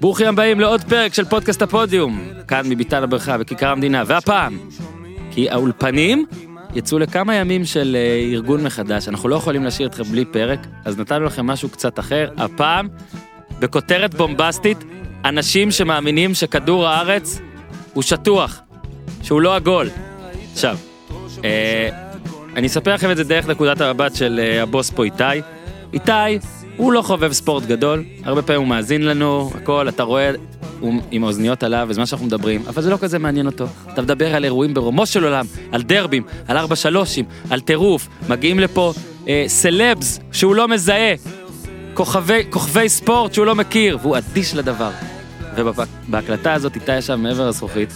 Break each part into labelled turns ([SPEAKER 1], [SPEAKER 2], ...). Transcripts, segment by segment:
[SPEAKER 1] ברוכים הבאים לעוד פרק של פודקאסט הפודיום, כאן מביתן הברכה בכיכר המדינה, והפעם, כי האולפנים יצאו לכמה ימים של אה, ארגון מחדש, אנחנו לא יכולים להשאיר אתכם בלי פרק, אז נתנו לכם משהו קצת אחר, הפעם, בכותרת בומבסטית, אנשים שמאמינים שכדור הארץ הוא שטוח, שהוא לא עגול. עכשיו, אה, אני אספר לכם את זה דרך נקודת המבט של אה, הבוס פה איתי. איתי הוא לא חובב ספורט גדול, הרבה פעמים הוא מאזין לנו, הכל, אתה רואה, הוא עם האוזניות עליו בזמן שאנחנו מדברים, אבל זה לא כזה מעניין אותו. אתה מדבר על אירועים ברומו של עולם, על דרבים, על ארבע שלושים, על טירוף, מגיעים לפה אה, סלבס שהוא לא מזהה, כוכבי, כוכבי ספורט שהוא לא מכיר, והוא אדיש לדבר. ובהקלטה הזאת איתי ישב מעבר לזכוכית,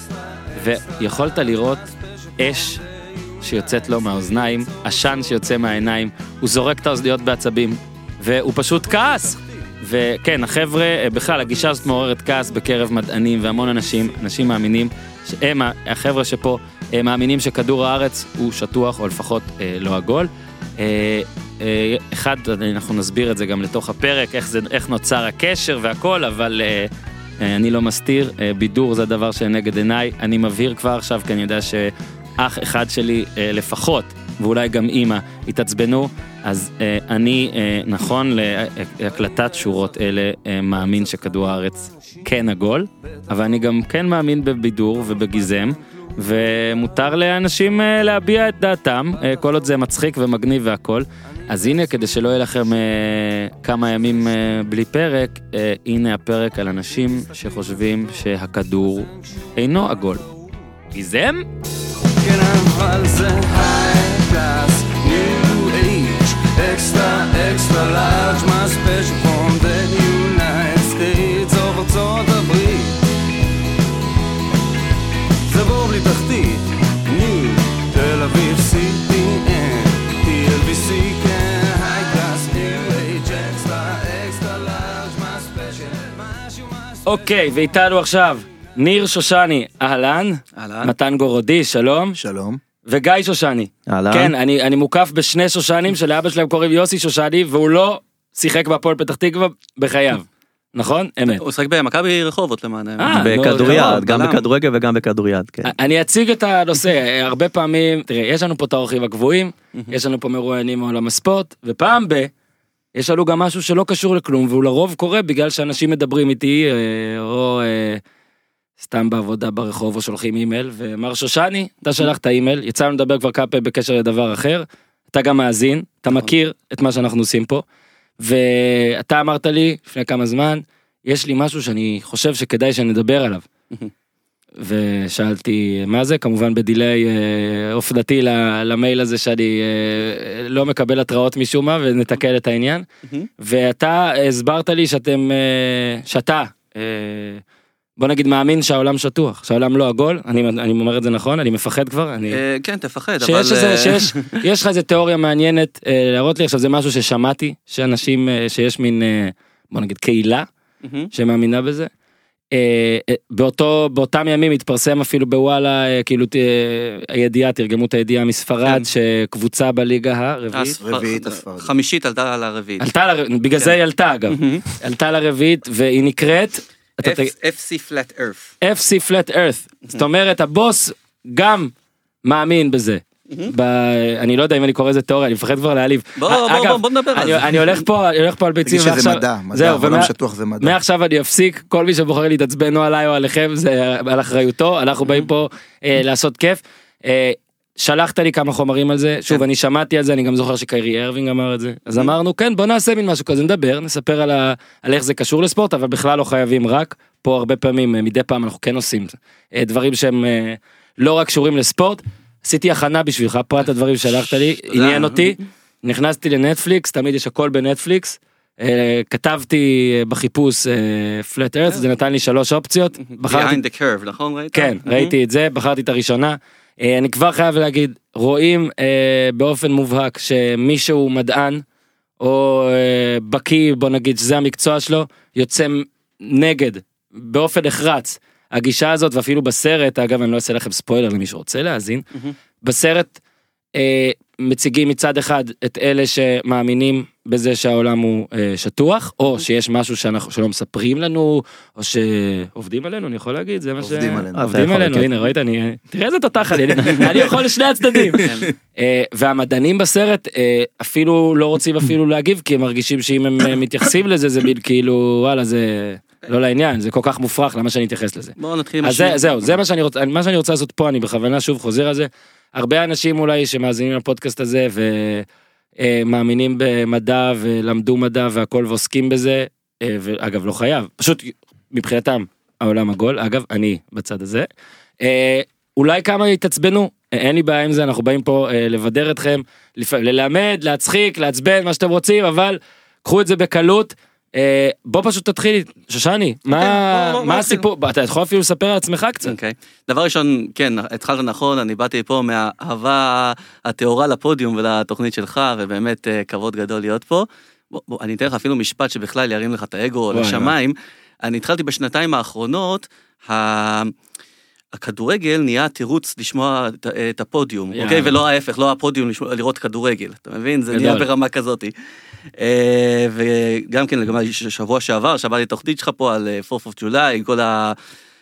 [SPEAKER 1] ויכולת לראות אש שיוצאת לו מהאוזניים, עשן שיוצא מהעיניים, הוא זורק את האוזניות בעצבים, והוא פשוט כעס. וכן, החבר'ה, אה, בכלל, הגישה הזאת מעוררת כעס בקרב מדענים והמון אנשים, אנשים מאמינים, שהם, החבר'ה שפה, הם מאמינים שכדור הארץ הוא שטוח, או לפחות אה, לא עגול. אה, אה, אחד, אנחנו נסביר את זה גם לתוך הפרק, איך, זה, איך נוצר הקשר והכל, אבל אה, אה, אני לא מסתיר, אה, בידור זה הדבר שנגד עיניי. אני מבהיר כבר עכשיו, כי אני יודע שאח אחד שלי אה, לפחות, ואולי גם אימא, התעצבנו, אז אה, אני, אה, נכון להקלטת שורות אלה, אה, מאמין שכדור הארץ כן עגול, אבל אני גם כן מאמין בבידור ובגיזם. ומותר לאנשים אה, להביע את דעתם, אה, כל עוד זה מצחיק ומגניב והכל. אז הנה, כדי שלא יהיה לכם אה, כמה ימים אה, בלי פרק, אה, הנה הפרק על אנשים שחושבים שהכדור אינו עגול. גיזם?
[SPEAKER 2] כן, אבל זה age, extra, extra large, my special from the United States of ארצות הברית. זה בור בלי תחתית, new, תל אביב, CPN, TLBC, כן, large, my special, משהו, משהו.
[SPEAKER 1] אוקיי, ואיתנו עכשיו ניר שושני, אהלן.
[SPEAKER 3] אהלן.
[SPEAKER 1] מתן גורודי, שלום.
[SPEAKER 3] שלום.
[SPEAKER 1] וגיא שושני.
[SPEAKER 3] אהלן.
[SPEAKER 1] כן, אני, אני מוקף בשני שושנים שלאבא שלהם קוראים יוסי שושני, והוא לא שיחק בהפועל פתח תקווה בחייו. נכון? אמת.
[SPEAKER 4] הוא משחק במכבי רחובות למען
[SPEAKER 1] אה,
[SPEAKER 4] האמת.
[SPEAKER 1] לא,
[SPEAKER 3] בכדוריד,
[SPEAKER 4] קרוב,
[SPEAKER 3] גם
[SPEAKER 4] בלם.
[SPEAKER 3] בכדורגל וגם בכדוריד, כן.
[SPEAKER 1] אני אציג את הנושא, הרבה פעמים, תראה, יש לנו פה את האורחים הקבועים, יש לנו פה מרואיינים מעולם הספורט, ופעם ב... יש לנו גם משהו שלא קשור לכלום, והוא לרוב קורה בגלל שאנשים מדברים איתי, אה, או אה, סתם בעבודה ברחוב, או שולחים אימייל, ומר שושני, אתה שלחת אימייל, יצא לנו לדבר כבר כמה פעמים בקשר לדבר אחר, אתה גם מאזין, אתה מכיר את מה שאנחנו עושים פה, ואתה אמרת לי לפני כמה זמן, יש לי משהו שאני חושב שכדאי שנדבר עליו. ושאלתי מה זה? כמובן בדיליי אה, אופנתי ל- למייל הזה שאני אה, לא מקבל התראות משום מה ונתקל את העניין. ואתה הסברת לי שאתם אה, שאתה אה, בוא נגיד מאמין שהעולם שטוח שהעולם לא עגול אני אני אומר את זה נכון אני מפחד כבר אני
[SPEAKER 4] אה, כן תפחד אבל
[SPEAKER 1] שיש איזה
[SPEAKER 4] אה,
[SPEAKER 1] שיש יש לך איזה תיאוריה מעניינת אה, להראות לי עכשיו זה משהו ששמעתי שאנשים אה, שיש מין אה, בוא נגיד קהילה
[SPEAKER 4] מהמם.
[SPEAKER 1] שמאמינה בזה. אה, אה, באותו באותם ימים התפרסם אפילו בוואלה אה, כאילו אה, הידיעה תרגמו את הידיעה מספרד
[SPEAKER 4] כן.
[SPEAKER 1] שקבוצה בליגה הרביעית
[SPEAKER 4] הספר-
[SPEAKER 3] רביעית הספרדית.
[SPEAKER 4] חמישית עלתה על הרביעית.
[SPEAKER 1] עלתה ל... בגלל זה היא עלתה אגב. עלתה לרביעית והיא נקראת
[SPEAKER 4] FC flat earth.
[SPEAKER 1] FC flat earth זאת אומרת הבוס גם מאמין בזה. ב... אני לא יודע אם אני קורא לזה תיאוריה אני מפחד כבר להעליב.
[SPEAKER 4] בוא
[SPEAKER 1] א-
[SPEAKER 4] בוא
[SPEAKER 1] אגב,
[SPEAKER 4] בוא בוא נדבר על
[SPEAKER 1] אני,
[SPEAKER 4] זה.
[SPEAKER 1] אני הולך פה אני הולך פה על ביצים
[SPEAKER 3] תגיד שזה מדע, מדע,
[SPEAKER 1] זהו,
[SPEAKER 3] העולם
[SPEAKER 1] ומה-
[SPEAKER 3] שטוח זה מדע.
[SPEAKER 1] מעכשיו אני אפסיק כל מי שבוחר להתעצבן או עליי או עליכם זה על אחריותו אנחנו באים פה אה, לעשות כיף. שלחת לי כמה חומרים על זה שוב
[SPEAKER 4] כן.
[SPEAKER 1] אני שמעתי על זה אני גם זוכר שקיירי ארווינג אמר את זה אז אמרנו כן בוא נעשה מין משהו כזה נדבר נספר על, ה, על איך זה קשור לספורט אבל בכלל לא חייבים רק פה הרבה פעמים אה, מדי פעם אנחנו כן עושים אה, דברים שהם אה, לא רק קשורים לספורט. עשיתי הכנה בשבילך פרט הדברים ששלחת לי. עניין אותי נכנסתי לנטפליקס תמיד יש הכל בנטפליקס. כתבתי בחיפוש פלט ארץ זה נתן לי שלוש אופציות בחרתי
[SPEAKER 4] behind the curve נכון ראית?
[SPEAKER 1] כן ראיתי את זה בחרתי את הראשונה. אה, אני כבר חייב להגיד רואים אה, באופן מובהק שמישהו מדען או אה, בקיא בוא נגיד שזה המקצוע שלו יוצא נגד באופן נחרץ. הגישה הזאת ואפילו בסרט אגב אני לא אעשה לכם ספוילר למי שרוצה להאזין בסרט אה, מציגים מצד אחד את אלה שמאמינים בזה שהעולם הוא אה, שטוח, או שיש משהו שאנחנו, שלא מספרים לנו, או שעובדים עלינו, אני יכול להגיד, זה מה ש...
[SPEAKER 5] עובדים עלינו.
[SPEAKER 1] עובדים עלינו,
[SPEAKER 3] כן.
[SPEAKER 1] הנה ראית, אני... תראה איזה תותח אני, אני- יכול לשני הצדדים. אה, והמדענים בסרט אה, אפילו לא רוצים אפילו להגיב, כי הם מרגישים שאם הם אה, מתייחסים לזה, זה מין כאילו, וואלה, זה לא לעניין, זה כל כך מופרך, למה שאני אתייחס לזה?
[SPEAKER 4] בואו נתחיל עם
[SPEAKER 1] אז זה,
[SPEAKER 4] השני.
[SPEAKER 1] זהו, זה מה שאני רוצה, מה שאני רוצה לעשות פה, אני בכוונה שוב חוזר על זה. הרבה אנשים אולי שמאזינים לפודקאסט הזה ומאמינים במדע ולמדו מדע והכל ועוסקים בזה, אה, ואגב לא חייב, פשוט מבחינתם העולם עגול, אגב אני בצד הזה. אה, אולי כמה יתעצבנו, אה, אין לי בעיה עם זה, אנחנו באים פה לבדר אתכם, ללמד, להצחיק, לעצבן, מה שאתם רוצים, אבל קחו את זה בקלות. אה, בוא פשוט תתחיל, שושני, מה,
[SPEAKER 4] אוקיי,
[SPEAKER 1] מה הסיפור, אתה יכול אפילו לספר על עצמך קצת.
[SPEAKER 4] אוקיי. דבר ראשון, כן, התחלת נכון, אני באתי פה מהאהבה הטהורה לפודיום ולתוכנית שלך, ובאמת אה, כבוד גדול להיות פה. בוא, אני אתן לך אפילו משפט שבכלל ירים לך את האגו
[SPEAKER 1] וואי,
[SPEAKER 4] לשמיים. אני התחלתי בשנתיים האחרונות. הכדורגל נהיה תירוץ לשמוע את, הפודיום. אוקיי? ולא ההפך, לא הפודיום לראות כדורגל, אתה מבין? זה נהיה. ברמה כזאתי. אה, וגם כן, לגבי שבוע שעבר, שמעתי תוכנית שלך פה על אה, 4th of July, עם כל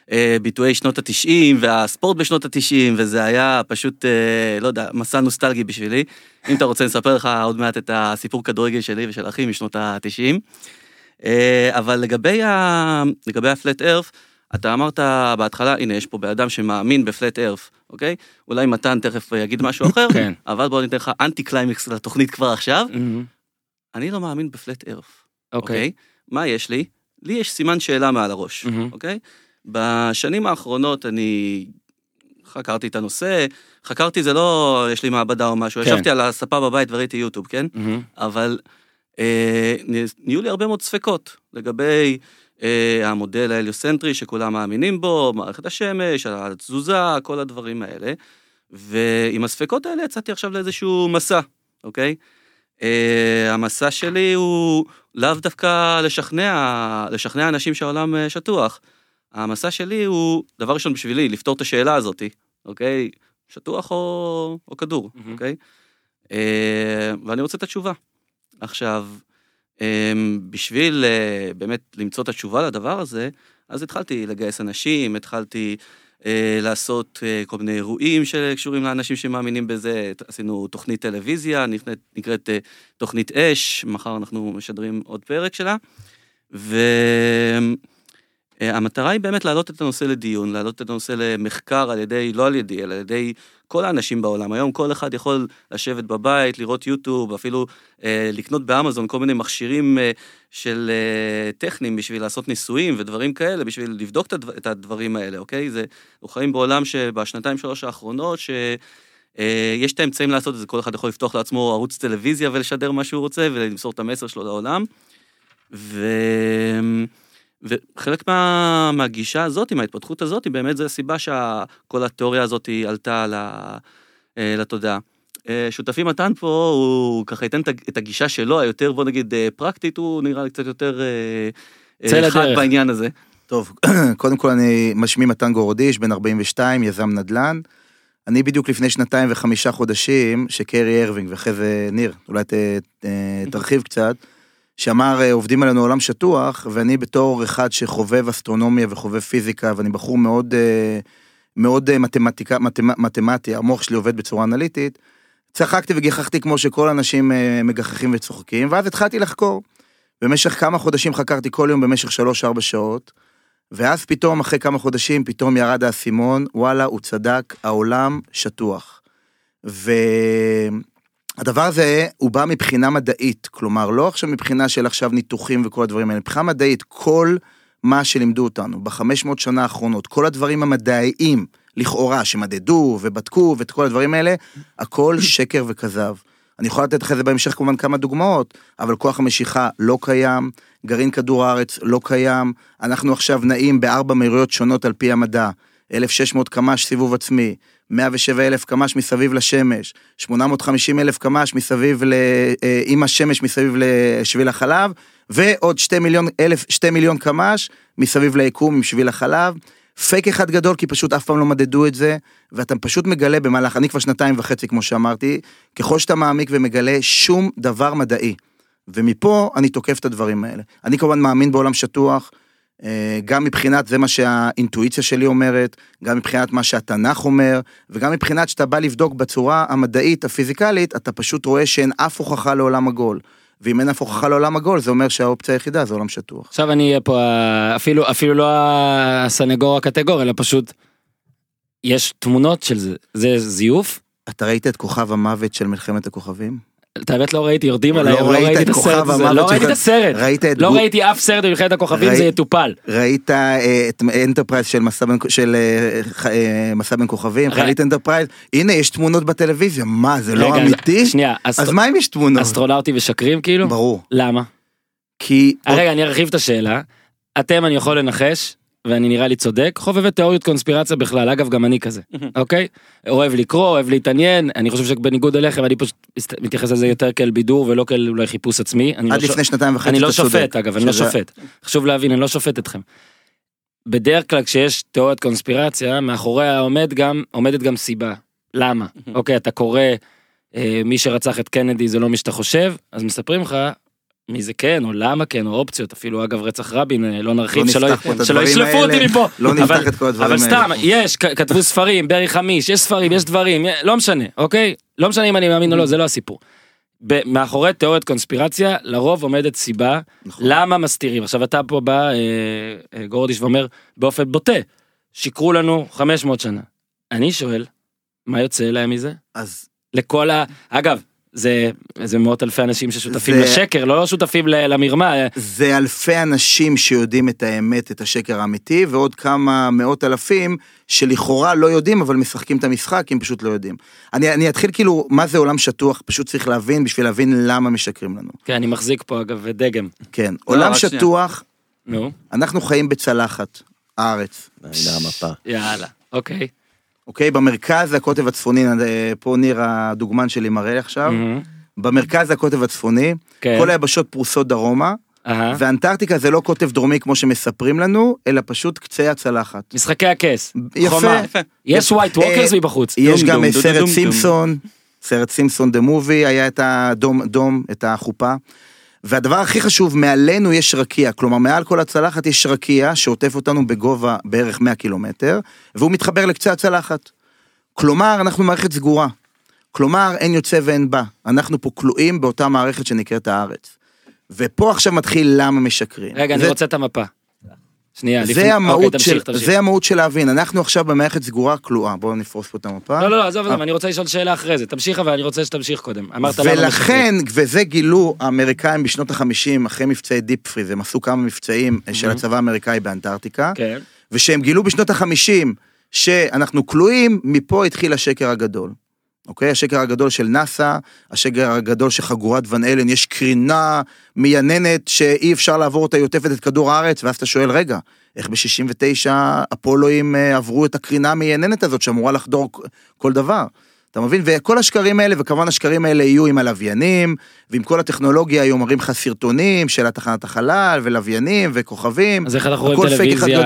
[SPEAKER 4] הביטויי שנות התשעים, והספורט בשנות התשעים, וזה היה פשוט, אה, לא יודע, מסע נוסטלגי בשבילי. אם אתה רוצה, נספר לך עוד מעט את הסיפור כדורגל שלי ושל אחי משנות התשעים. אה, אבל לגבי, ה... לגבי ה flat earth, אתה אמרת בהתחלה, הנה, יש פה בן אדם שמאמין ב flat earth, אוקיי? אולי מתן תכף יגיד משהו אחר,
[SPEAKER 1] כן.
[SPEAKER 4] אבל בוא ניתן לך אנטי קליימקס לתוכנית כבר עכשיו.
[SPEAKER 1] מהמם.
[SPEAKER 4] אני לא מאמין ב flat earth,
[SPEAKER 1] אוקיי.
[SPEAKER 4] אוקיי? מה יש לי? לי יש סימן שאלה מעל הראש. אוקיי? בשנים האחרונות אני חקרתי את הנושא, חקרתי זה לא יש לי מעבדה או משהו,
[SPEAKER 1] כן.
[SPEAKER 4] ישבתי על הספה בבית וראיתי יוטיוב, כן?
[SPEAKER 1] מהמם.
[SPEAKER 4] אבל אה, נהיו לי הרבה מאוד ספקות לגבי אה, המודל ההליוסנטרי שכולם מאמינים בו, מערכת השמש, התזוזה, כל הדברים האלה. ועם הספקות האלה יצאתי עכשיו לאיזשהו מסע, אוקיי? אה, המסע שלי הוא לאו דווקא לשכנע, לשכנע אנשים שהעולם אה, שטוח. המסע שלי הוא, דבר ראשון בשבילי, לפתור את השאלה הזאתי, אוקיי? שטוח או, או כדור,
[SPEAKER 1] מהמם.
[SPEAKER 4] אוקיי? אה, ואני רוצה את התשובה. עכשיו, אמ, בשביל אה, באמת למצוא את התשובה לדבר הזה, אז התחלתי לגייס אנשים, התחלתי אה, לעשות אה, כל מיני אירועים שקשורים לאנשים שמאמינים בזה, עשינו תוכנית טלוויזיה, נקראת, נקראת אה, תוכנית אש, מחר אנחנו משדרים עוד פרק שלה, והמטרה היא באמת להעלות את הנושא לדיון, להעלות את הנושא למחקר על ידי, לא על ידי, אלא על ידי כל האנשים בעולם. היום כל אחד יכול לשבת בבית, לראות יוטיוב, אפילו אה, לקנות באמזון כל מיני מכשירים אה, של אה, טכניים בשביל לעשות ניסויים ודברים כאלה, בשביל לבדוק את, הדבר, את הדברים האלה, אוקיי? זה, אנחנו חיים בעולם שבשנתיים שלוש האחרונות, ש... אה, יש את האמצעים לעשות את זה, כל אחד יכול לפתוח לעצמו ערוץ טלוויזיה ולשדר מה שהוא רוצה ולמסור את המסר שלו לעולם. ו... וחלק מה... מהגישה הזאת, מההתפתחות הזאת, באמת זו הסיבה שכל התיאוריה הזאת עלתה ל... אה, לתודעה. אה, שותפי מתן פה, הוא ככה ייתן את הג- את הגישה שלו, היותר, בוא נגיד, אה, פרקטית, הוא נראה לי קצת יותר חד. בעניין הזה.
[SPEAKER 5] טוב, קודם כל אני משמי מתן גורדיש, בן 42, יזם נדל"ן. אני בדיוק לפני שנתיים וחמישה חודשים, שקרי הרווינג, ואחרי זה ניר, אולי ת, ת, תרחיב קצת, שאמר אה, עובדים עלינו עולם שטוח, ואני בתור אחד שחובב אסטרונומיה וחובב פיזיקה, ואני בחור מאוד, אה, מאוד אה, מתמטיקה, מתמ, מתמטי, המוח שלי עובד בצורה אנליטית, צחקתי וגיחכתי כמו שכל האנשים מגחכים וצוחקים, ואז התחלתי לחקור. במשך כמה חודשים חקרתי כל יום במשך שלוש-ארבע שעות, ואז פתאום, אחרי כמה חודשים, פתאום ירד האסימון, וואלה, הוא צדק, העולם שטוח. והדבר הזה, הוא בא מבחינה מדעית, כלומר, לא עכשיו מבחינה של עכשיו ניתוחים וכל הדברים האלה, מבחינה מדעית, כל מה שלימדו אותנו בחמש מאות שנה האחרונות, כל הדברים המדעיים, לכאורה, שמדדו ובדקו ואת כל הדברים האלה, הכל שקר וכזב. אני יכול לתת לך את זה בהמשך כמובן כמה דוגמאות, אבל כוח המשיכה לא קיים, גרעין כדור הארץ לא קיים, אנחנו עכשיו נעים בארבע מהירויות שונות על פי המדע, 1,600 קמ"ש סיבוב עצמי, 107 אלף קמ"ש מסביב לשמש, 850 אלף קמ"ש מסביב ל... אה, עם השמש מסביב לשביל החלב, ועוד 2 מיליון, אלף, 2 מיליון קמ"ש מסביב ליקום עם שביל החלב, פייק אחד גדול, כי פשוט אף פעם לא מדדו את זה, ואתה פשוט מגלה במהלך, אני כבר שנתיים וחצי, כמו שאמרתי, ככל שאתה מעמיק ומגלה שום דבר מדעי. ומפה אני תוקף את הדברים האלה. אני כמובן מאמין בעולם שטוח, גם מבחינת זה מה שהאינטואיציה שלי אומרת, גם מבחינת מה שהתנ"ך אומר, וגם מבחינת שאתה בא לבדוק בצורה המדעית, הפיזיקלית, אתה פשוט רואה שאין אף הוכחה לעולם עגול. ואם אין אף הוכחה לעולם עגול, זה אומר שהאופציה היחידה זה עולם שטוח.
[SPEAKER 1] עכשיו אני אהיה פה ה- אפילו אפילו לא הסנגור הקטגור אלא פשוט. יש תמונות של זה זה זיוף.
[SPEAKER 5] אתה ראית את כוכב המוות של מלחמת הכוכבים?
[SPEAKER 1] את האמת לא ראיתי יורדים
[SPEAKER 5] לא
[SPEAKER 1] אבל לא
[SPEAKER 5] ראית
[SPEAKER 1] ראיתי
[SPEAKER 5] את
[SPEAKER 1] הסרט הזה לא ראיתי את? הסרט לא ראיתי אף סרט במלחמת הכוכבים זה יטופל.
[SPEAKER 5] ראית אה, את אנטרפרייז של מסע בין, אה, אה, כוכבים?
[SPEAKER 1] ראי-
[SPEAKER 5] ראית אנטרפרייז? הנה יש תמונות בטלוויזיה, מה זה לא אמיתי? אז מה אם יש תמונות?
[SPEAKER 1] אסטרונאוטים משקרים כאילו
[SPEAKER 5] ברור.
[SPEAKER 1] למה
[SPEAKER 5] כי
[SPEAKER 1] רגע אני ארחיב את השאלה אתם אני יכול לנחש ואני נראה לי צודק חובבי תיאוריות קונספירציה בכלל אגב גם אני כזה אוקיי אוהב לקרוא אוהב להתעניין אני חושב שבניגוד אליכם אני פשוט מתייחס לזה יותר כאל בידור ולא כאל אולי חיפוש עצמי אני לא
[SPEAKER 5] עד
[SPEAKER 1] ש-
[SPEAKER 5] לפני שנתיים וחצי
[SPEAKER 1] אני לא. שופט אגב אני לא שופט חשוב להבין אני לא שופט אתכם. בדרך כלל כשיש תיאוריית קונספירציה מאחוריה עומד גם עומדת גם סיבה למה אוקיי אתה קורא אה, מי שרצח את קנדי זה לא מי שאתה חושב אז מספרים לך. מי זה כן או למה כן או אופציות אפילו אגב רצח רבין אה, לא נרחיב
[SPEAKER 5] לא
[SPEAKER 1] שלא, שלא ישלפו אותי. מפה
[SPEAKER 5] לא נפתח
[SPEAKER 1] אבל-
[SPEAKER 5] את כל הדברים
[SPEAKER 1] אבל
[SPEAKER 5] האלה.
[SPEAKER 1] סתם יש כתבו ספרים ברי חמיש יש ספרים יש דברים לא משנה אוקיי לא משנה אם אני מאמין או לא זה לא הסיפור. מאחורי תיאוריית קונספירציה לרוב עומדת סיבה
[SPEAKER 5] נכון.
[SPEAKER 1] למה מסתירים עכשיו אתה פה בא אה, אה, גורדיש ואומר באופן בוטה שיקרו לנו 500 שנה. אני שואל מה יוצא להם מזה
[SPEAKER 5] אז
[SPEAKER 1] לכל ה... אגב זה זה מאות אלפי אנשים ששותפים
[SPEAKER 5] זה-
[SPEAKER 1] לשקר לא שותפים ל- למרמה
[SPEAKER 5] זה אלפי אנשים שיודעים את האמת, את השקר האמיתי, ועוד כמה מאות אלפים שלכאורה לא יודעים, אבל משחקים את המשחק, כי הם פשוט לא יודעים. אני, אני אתחיל כאילו, מה זה עולם שטוח, פשוט צריך להבין, בשביל להבין למה משקרים לנו.
[SPEAKER 1] כן אני מחזיק פה אגב דגם
[SPEAKER 5] כן, עולם
[SPEAKER 4] רק שנייה.
[SPEAKER 5] שטוח,
[SPEAKER 1] נו
[SPEAKER 5] אנחנו חיים בצלחת, הארץ.
[SPEAKER 3] הנה המפה.
[SPEAKER 1] יאללה אוקיי.
[SPEAKER 5] אוקיי, במרכז זה הקוטב הצפוני, אה, פה ניר הדוגמן שלי מראה עכשיו.
[SPEAKER 1] מהמם.
[SPEAKER 5] במרכז זה הקוטב הצפוני,
[SPEAKER 1] כן.
[SPEAKER 5] כל היבשות פרוסות דרומה,
[SPEAKER 1] אהה.
[SPEAKER 5] ואנטארקטיקה זה לא קוטב דרומי כמו שמספרים לנו, אלא פשוט קצה הצלחת.
[SPEAKER 1] משחקי הכס.
[SPEAKER 5] יפה.
[SPEAKER 1] חומה. יש. white walkers
[SPEAKER 5] אה,
[SPEAKER 1] מבחוץ.
[SPEAKER 5] יש
[SPEAKER 4] dome,
[SPEAKER 5] גם סרט. סימפסון, סרט סימפסון the movie, היה את ה dome, dome, את החופה. והדבר הכי חשוב, מעלינו יש רקיע, כלומר מעל כל הצלחת יש רקיע שעוטף אותנו בגובה בערך 100 קילומטר, והוא מתחבר לקצה הצלחת. כלומר, אנחנו מערכת סגורה. כלומר, אין יוצא ואין בא. אנחנו פה כלואים באותה מערכת שנקראת הארץ. ופה עכשיו מתחיל למה משקרים.
[SPEAKER 1] רגע, אני
[SPEAKER 5] זה-
[SPEAKER 1] רוצה את המפה. שנייה, לפני-
[SPEAKER 5] זה המהות
[SPEAKER 1] אוקיי,
[SPEAKER 5] של,
[SPEAKER 1] תמשיך.
[SPEAKER 5] זה המהות של להבין, אנחנו עכשיו במערכת סגורה כלואה, בואו נפרוס פה את המפה.
[SPEAKER 1] לא, לא, לא, עזוב, עזוב, אני רוצה לשאול שאלה אחרי זה. תמשיך, אבל אני רוצה שתמשיך קודם. אמרת משקרים.
[SPEAKER 5] ולכן, וזה גילו האמריקאים בשנות החמישים, אחרי מבצעי דיפ פריז, הם עשו כמה מבצעים אה, של הצבא האמריקאי באנטארקטיקה,
[SPEAKER 1] כן.
[SPEAKER 5] ושהם גילו בשנות החמישים שאנחנו כלואים, מפה התחיל השקר הגדול. אוקיי? השקר הגדול של נאסא, השקר הגדול של חגורת ון אלן, יש קרינה מייננת שאי אפשר לעבור אותה, היא עוטפת את כדור הארץ, ואז אתה שואל, רגע, איך ב-69 אפולואים אה, עברו את הקרינה המייננת הזאת שאמורה לחדור כל דבר? אתה מבין? וכל השקרים האלה, וכמובן השקרים האלה יהיו עם הלוויינים, ועם כל הטכנולוגיה, היו מראים לך סרטונים של התחנת החלל, ולוויינים, וכוכבים.
[SPEAKER 1] אז איך אנחנו רואים טלוויזיה,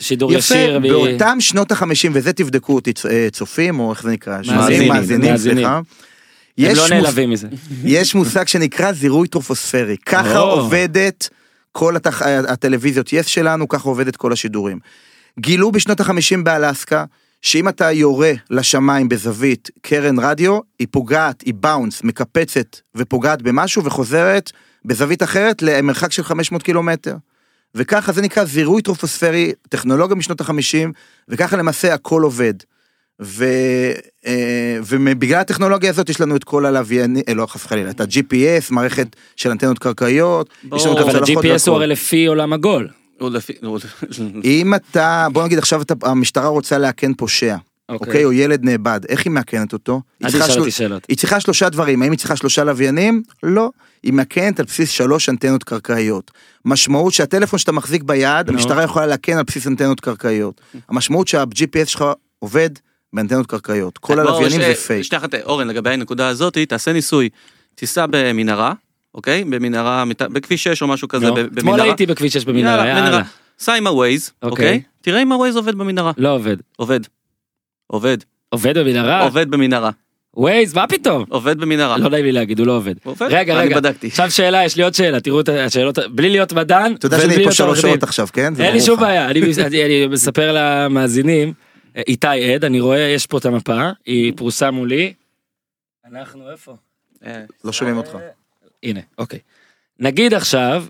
[SPEAKER 1] שידור
[SPEAKER 5] יפה,
[SPEAKER 1] ישיר? ב-
[SPEAKER 5] באותם שנות החמישים, וזה תבדקו אותי אה, צופים, או איך זה נקרא?
[SPEAKER 1] מאזינים,
[SPEAKER 5] מאזינים. סליחה.
[SPEAKER 1] הם
[SPEAKER 5] יש
[SPEAKER 1] לא נעלבים מזה.
[SPEAKER 5] יש מושג שנקרא זירוי טרופוספרי. ככה. עובדת כל. הטלוויזיות יס שלנו, ככה עובדת כל השידורים. גילו בשנות החמישים באלסקה, שאם אתה יורה לשמיים בזווית קרן רדיו, היא פוגעת, היא באונס, מקפצת ופוגעת במשהו וחוזרת בזווית אחרת למרחק של 500 קילומטר. וככה זה נקרא זירוי טרופוספרי, טכנולוגיה משנות החמישים, וככה למעשה הכל עובד. ו, אה, ובגלל הטכנולוגיה הזאת יש לנו את כל הלוויינים, אה, לא חס וחלילה, את ה-GPS, מערכת של אנטנות קרקעיות, את
[SPEAKER 1] אבל ה-GPS הוא. הרי לפי עולם עגול.
[SPEAKER 5] אם אתה, בוא נגיד עכשיו אתה, המשטרה רוצה לאכן פושע, אוקיי, או ילד נאבד, איך היא מאכנת אותו? היא
[SPEAKER 1] אל
[SPEAKER 5] צריכה
[SPEAKER 1] תשאל שאלות.
[SPEAKER 5] היא צריכה שלושה דברים, האם היא צריכה שלושה לוויינים? לא. היא מאכנת על בסיס שלוש אנטנות קרקעיות. משמעות שהטלפון שאתה מחזיק ביד, המשטרה יכולה לאכן על בסיס אנטנות קרקעיות. המשמעות שה-GPS שלך עובד באנטנות קרקעיות. כל
[SPEAKER 4] בוא,
[SPEAKER 5] הלוויינים
[SPEAKER 4] ש-
[SPEAKER 5] זה פייק.
[SPEAKER 4] אחת, אורן, לגבי הנקודה הזאת, תעשה ניסוי. תיסע במנהרה, אוקיי? במנהרה, בכביש 6 או משהו כזה,
[SPEAKER 1] נו,
[SPEAKER 4] ב-
[SPEAKER 1] אתמול
[SPEAKER 4] במנהרה.
[SPEAKER 1] הייתי בכביש 6 במנהרה, יאללה.
[SPEAKER 4] סע עם ה
[SPEAKER 1] Waze,
[SPEAKER 4] אוקיי. תראה אם ה-Waze עובד במנהרה.
[SPEAKER 1] לא עובד.
[SPEAKER 4] עובד. עובד.
[SPEAKER 1] עובד במנהרה?
[SPEAKER 4] עובד במנהרה.
[SPEAKER 1] Waze, מה פתאום?
[SPEAKER 4] עובד במנהרה.
[SPEAKER 1] לא נעים לי להגיד, הוא לא עובד.
[SPEAKER 4] עובד?
[SPEAKER 1] רגע,
[SPEAKER 4] אני
[SPEAKER 1] רגע,
[SPEAKER 4] בדקתי.
[SPEAKER 1] עכשיו שאלה, יש לי עוד שאלה, תראו את השאלות, בלי להיות מדען,
[SPEAKER 5] אתה יודע שאני פה שלוש. שעות עכשיו, כן? זה
[SPEAKER 1] אין לי שום. בעיה, אני, אני, אני מספר למאזינים, איתי עד, אני רואה, יש פה את המפה, היא פרוסה מולי. אנחנו איפה?
[SPEAKER 5] לא שומעים אותך.
[SPEAKER 1] הנה, אוקיי. נגיד עכשיו,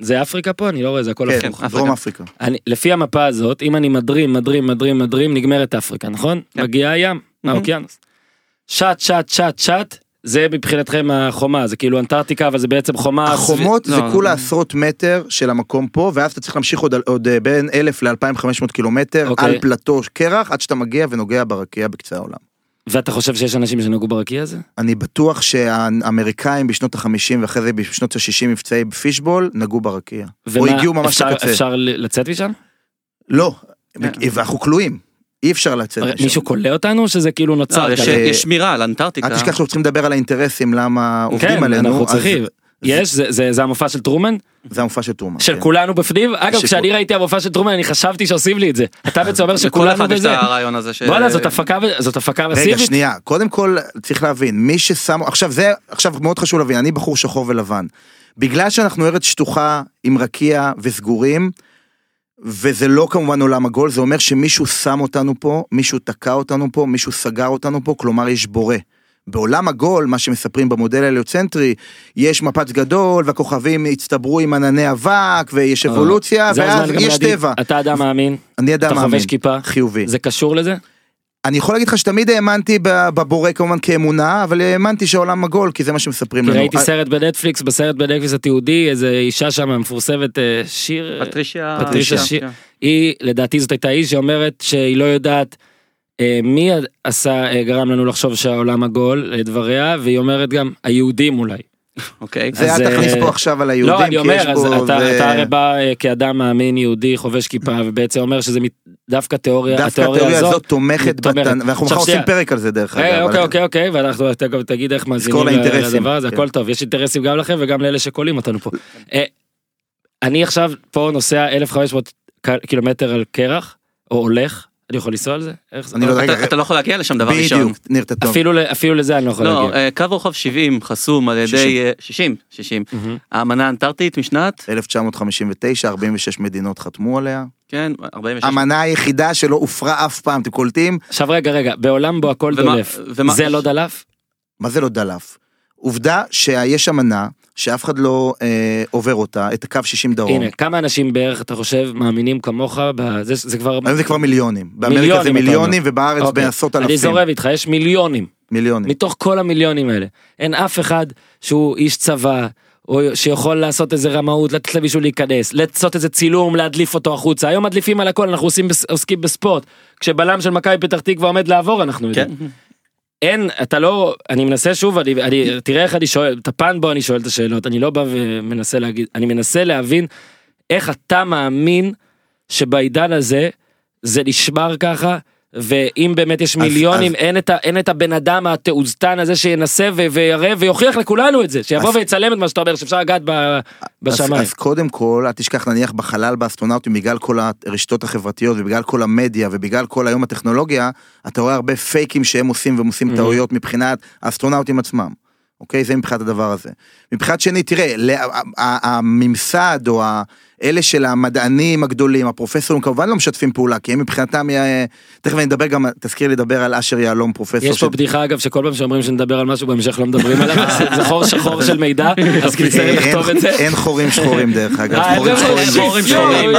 [SPEAKER 1] זה אפריקה פה? אני לא רואה, זה הכל
[SPEAKER 5] כן,
[SPEAKER 1] הפוך.
[SPEAKER 5] דרום אפריקה.
[SPEAKER 1] אני, לפי המפה הזאת, אם אני מדרים, מדרים, מדרים, מדרים, נגמרת אפריקה, נכון?
[SPEAKER 4] כן.
[SPEAKER 1] מגיע הים, האוקיינוס. שט, שט, שט, שט, זה מבחינתכם החומה, זה כאילו אנטארקטיקה, אבל זה בעצם חומה...
[SPEAKER 5] החומות
[SPEAKER 4] לא,
[SPEAKER 5] זה
[SPEAKER 4] לא.
[SPEAKER 5] כולה עשרות מטר של המקום פה, ואז אתה צריך להמשיך עוד, עוד אה, בין 1,000 ל-2,500 קילומטר
[SPEAKER 1] אוקיי.
[SPEAKER 5] על פלטו קרח, עד שאתה מגיע ונוגע ברקיע בקצה העולם.
[SPEAKER 1] ואתה חושב שיש אנשים שנגעו ברקיע הזה?
[SPEAKER 5] אני בטוח שהאמריקאים בשנות ה-50 ואחרי זה בשנות ה-60 מבצעי פישבול נגעו ברקיע. או
[SPEAKER 1] ומה,
[SPEAKER 5] הגיעו ממש
[SPEAKER 1] אפשר-
[SPEAKER 5] לקצה.
[SPEAKER 1] אפשר לצאת משם?
[SPEAKER 5] לא, ואנחנו כלואים. אי אפשר לצאת
[SPEAKER 1] הרי
[SPEAKER 5] משם.
[SPEAKER 1] מישהו כולא אותנו, שזה כאילו נוצר
[SPEAKER 4] לא, יש- שמירה על אנטארקטיקה.
[SPEAKER 5] אל תשכח שאנחנו צריכים לדבר על האינטרסים למה עובדים
[SPEAKER 1] כן,
[SPEAKER 5] עלינו.
[SPEAKER 1] אנחנו
[SPEAKER 5] אז
[SPEAKER 1] צריכים. יש, זה- זה זה המופע של טרומן?
[SPEAKER 5] זה המופע של טרומן.
[SPEAKER 1] של
[SPEAKER 5] כן.
[SPEAKER 1] כולנו בפנים? אגב, כשאני ראיתי המופע של טרומן, אני חשבתי שעושים לי את זה. אתה בעצם אומר שכולנו בזה?
[SPEAKER 4] הרעיון הזה ש...
[SPEAKER 1] וואלה, זאת הפקה זאת הפקה
[SPEAKER 5] רגע,
[SPEAKER 1] מסיבית?
[SPEAKER 5] שנייה, קודם כל צריך להבין, מי ששם, עכשיו זה, עכשיו מאוד חשוב להבין, אני בחור שחור ולבן. בגלל שאנחנו ארץ שטוחה עם רקיע וסגורים, וזה לא כמובן עולם עגול, זה אומר שמישהו שם אותנו פה, מישהו תקע אותנו פה, מישהו סגר אותנו פה, כלומר יש בורא. בעולם עגול, מה שמספרים במודל ההליוצנטרי, יש מפץ גדול, והכוכבים הצטברו עם ענני אבק, ויש אבולוציה,
[SPEAKER 1] אה, זה
[SPEAKER 5] ואז יש
[SPEAKER 1] להגיד,
[SPEAKER 5] טבע.
[SPEAKER 1] אתה אדם מאמין,
[SPEAKER 5] אני אדם
[SPEAKER 1] אתה
[SPEAKER 5] מאמין.
[SPEAKER 1] חובש כיפה,
[SPEAKER 5] חיובי.
[SPEAKER 1] זה קשור לזה?
[SPEAKER 5] אני יכול להגיד לך שתמיד האמנתי בבורא כמובן כאמונה, אבל האמנתי שהעולם עגול, כי זה מה שמספרים לנו.
[SPEAKER 1] ראיתי
[SPEAKER 5] אה,
[SPEAKER 1] סרט בנטפליקס, בסרט בנטפליקס התיעודי, איזה אישה שם מפורסמת, אה, שיר,
[SPEAKER 4] פטרישיה...
[SPEAKER 1] פטרישיה
[SPEAKER 4] כן.
[SPEAKER 1] שיר. היא, לדעתי זאת הייתה היא שאומרת שהיא לא יודעת מי עשה, אה, גרם לנו לחשוב שהעולם עגול, לדבריה, והיא אומרת גם, היהודים אולי.
[SPEAKER 4] אוקיי.
[SPEAKER 5] זה
[SPEAKER 1] אז,
[SPEAKER 5] אל תכניס
[SPEAKER 1] אה,
[SPEAKER 5] פה עכשיו על היהודים,
[SPEAKER 1] לא, אני אומר, אז. אתה
[SPEAKER 5] זה-
[SPEAKER 1] אתה הרי בא אה, כאדם מאמין יהודי, חובש כיפה, ובעצם אומר שזה דווקא תיאוריה,
[SPEAKER 5] דווקא
[SPEAKER 1] התיאוריה הזאת.
[SPEAKER 5] הזאת תומכת, ואנחנו מחר עושים. פרק על זה דרך אגב.
[SPEAKER 1] אוקיי, אוקיי, אוקיי, ואנחנו תגיד איך מאזינים לדבר הזה,
[SPEAKER 5] כן.
[SPEAKER 1] הכל טוב, יש אינטרסים גם לכם וגם לאלה שקולים אותנו פה. אה, אני עכשיו פה נוסע 1500 ק- קילומטר על קרח, או הולך, אני יכול לנסוע על זה? איך זה?
[SPEAKER 5] אני לא יודע,
[SPEAKER 4] אתה- לא יכול להגיע לשם דבר ראשון.
[SPEAKER 5] בדיוק, ניר, אתה טוב.
[SPEAKER 1] אפילו לזה אני לא יכול
[SPEAKER 4] לא,
[SPEAKER 1] להגיע.
[SPEAKER 4] אה, קו רוחב 70 חסום על ידי...
[SPEAKER 5] 60.
[SPEAKER 4] אה, 60, 60.
[SPEAKER 1] מהמם.
[SPEAKER 4] האמנה האנטארקטית משנת,
[SPEAKER 5] 1959, 46 מדינות חתמו עליה.
[SPEAKER 4] כן, 46.
[SPEAKER 5] המנה היחידה שלא הופרה אף פעם, אתם קולטים?
[SPEAKER 1] עכשיו רגע, רגע, בעולם בו הכל דולף, זה לא דלף?
[SPEAKER 5] מה זה לא דלף? עובדה שיש אמנה שאף אחד לא אה, עובר אותה, את הקו 60 דרום.
[SPEAKER 1] הנה, כמה אנשים בערך אתה חושב מאמינים כמוך, בזה- זה כבר...
[SPEAKER 5] היום זה כבר מיליונים. באמריקה
[SPEAKER 1] מיליונים,
[SPEAKER 5] זה מיליונים ובארץ
[SPEAKER 1] אוקיי.
[SPEAKER 5] בעשרות
[SPEAKER 1] אני
[SPEAKER 5] אלפים.
[SPEAKER 1] זורם איתך, יש מיליונים.
[SPEAKER 5] מיליונים.
[SPEAKER 1] מתוך כל המיליונים האלה, אין אף אחד שהוא איש צבא, או שיכול לעשות איזה רמאות, לתת למישהו להיכנס, לעשות איזה צילום, להדליף אותו החוצה. היום מדליפים על הכל, אנחנו עושים, עוסקים בספורט. כשבלם של מכבי פתח תקווה עומד לעבור, אנחנו יודעים. אין, אתה לא, אני מנסה שוב, אני, אני, תראה איך אני שואל, את הפן בו אני שואל את השאלות, אני לא בא ומנסה להגיד, אני מנסה להבין איך אתה מאמין שבעידן הזה זה נשמר ככה, ואם באמת יש
[SPEAKER 5] אז-
[SPEAKER 1] מיליונים,
[SPEAKER 5] אז-
[SPEAKER 1] אין, את ה, אין את הבן אדם התעוזתן הזה שינסה ו- ויראה ויוכיח לכולנו את זה, שיבוא
[SPEAKER 5] אז-
[SPEAKER 1] ויצלם את מה שאתה אומר, שאפשר לגעת ב-
[SPEAKER 5] אז,
[SPEAKER 1] בשמיים.
[SPEAKER 5] אז קודם כל, אל תשכח נניח בחלל באסטרונאוטים, בגלל כל הרשתות החברתיות ובגלל כל המדיה ובגלל כל היום הטכנולוגיה, אתה רואה הרבה פייקים שהם עושים והם עושים
[SPEAKER 1] Mhm.
[SPEAKER 5] טעויות מבחינת האסטרונאוטים עצמם. אוקיי? זה מבחינת הדבר הזה. מבחינת שני, תראה, לה- הממסד או ה- אלה של המדענים הגדולים, הפרופסורים כמובן לא משתפים פעולה, כי הם מבחינתם, אה, תכף אני אדבר גם, תזכיר לי לדבר על אשר יהלום פרופסור.
[SPEAKER 1] יש פה
[SPEAKER 5] ש-
[SPEAKER 1] בדיחה אגב שכל פעם שאומרים שנדבר על משהו בהמשך לא מדברים עליו, זה- זה חור שחור של מידע, אז נצטרך לכתוב את זה.
[SPEAKER 5] אין חורים שחורים דרך אגב,
[SPEAKER 1] אה,
[SPEAKER 5] חורים שחורים.
[SPEAKER 4] שחורים.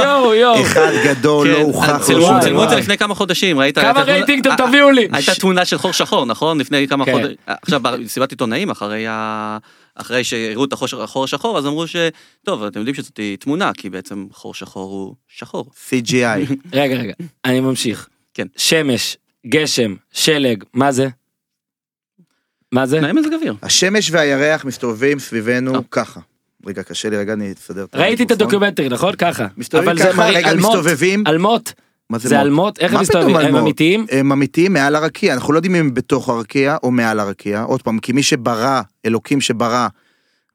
[SPEAKER 5] אחד גדול, לא
[SPEAKER 4] כן,
[SPEAKER 5] הוכח.
[SPEAKER 4] צילמו את זה. לפני כמה חודשים, ראית?
[SPEAKER 1] כמה רייטינג אתם
[SPEAKER 4] אה,
[SPEAKER 1] תביאו לי?
[SPEAKER 4] הייתה תמונה של חור שחור, נכון? לפני כמה
[SPEAKER 1] כן.
[SPEAKER 4] חודשים. עכשיו, במסיבת עיתונאים, אחרי ה... אחרי שהראו את החור החור השחור, אז אמרו ש... טוב, אתם יודעים שזאת תמונה, כי בעצם חור שחור הוא שחור.
[SPEAKER 5] CGI.
[SPEAKER 1] רגע רגע, אני ממשיך.
[SPEAKER 4] כן.
[SPEAKER 1] שמש, גשם, שלג, מה זה? מה זה?
[SPEAKER 4] תנאי מזג אוויר.
[SPEAKER 5] השמש והירח מסתובבים סביבנו
[SPEAKER 4] אה.
[SPEAKER 5] ככה. רגע, קשה לי, רגע, אני אסדר את
[SPEAKER 1] ראיתי את. הדוקומנטרי, נכון? ככה.
[SPEAKER 5] מסתובבים
[SPEAKER 1] אבל זה
[SPEAKER 5] ככה, רגע, מסתובבים.
[SPEAKER 1] אלמות,
[SPEAKER 5] מה
[SPEAKER 1] זה
[SPEAKER 5] מוט?
[SPEAKER 1] אלמות, איך הם מסתובבים? הם? אמיתיים?
[SPEAKER 5] הם אמיתיים מעל הרקיע, אנחנו לא יודעים אם הם בתוך הרקיע או מעל הרקיע. עוד פעם, כי מי שברא, אלוקים שברא,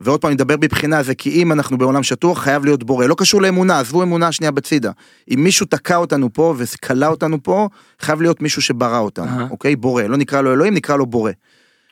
[SPEAKER 5] ועוד פעם, אני מדבר מבחינה זה כי אם אנחנו בעולם שטוח, חייב להיות בורא. לא קשור לאמונה, עזבו אמונה שנייה בצידה. אם מישהו תקע אותנו פה וכלא אותנו פה, חייב להיות מישהו שברא אותנו,
[SPEAKER 1] אהה.
[SPEAKER 5] אוקיי? בורא. לא נקרא לו אלוהים, נקרא לו בורא.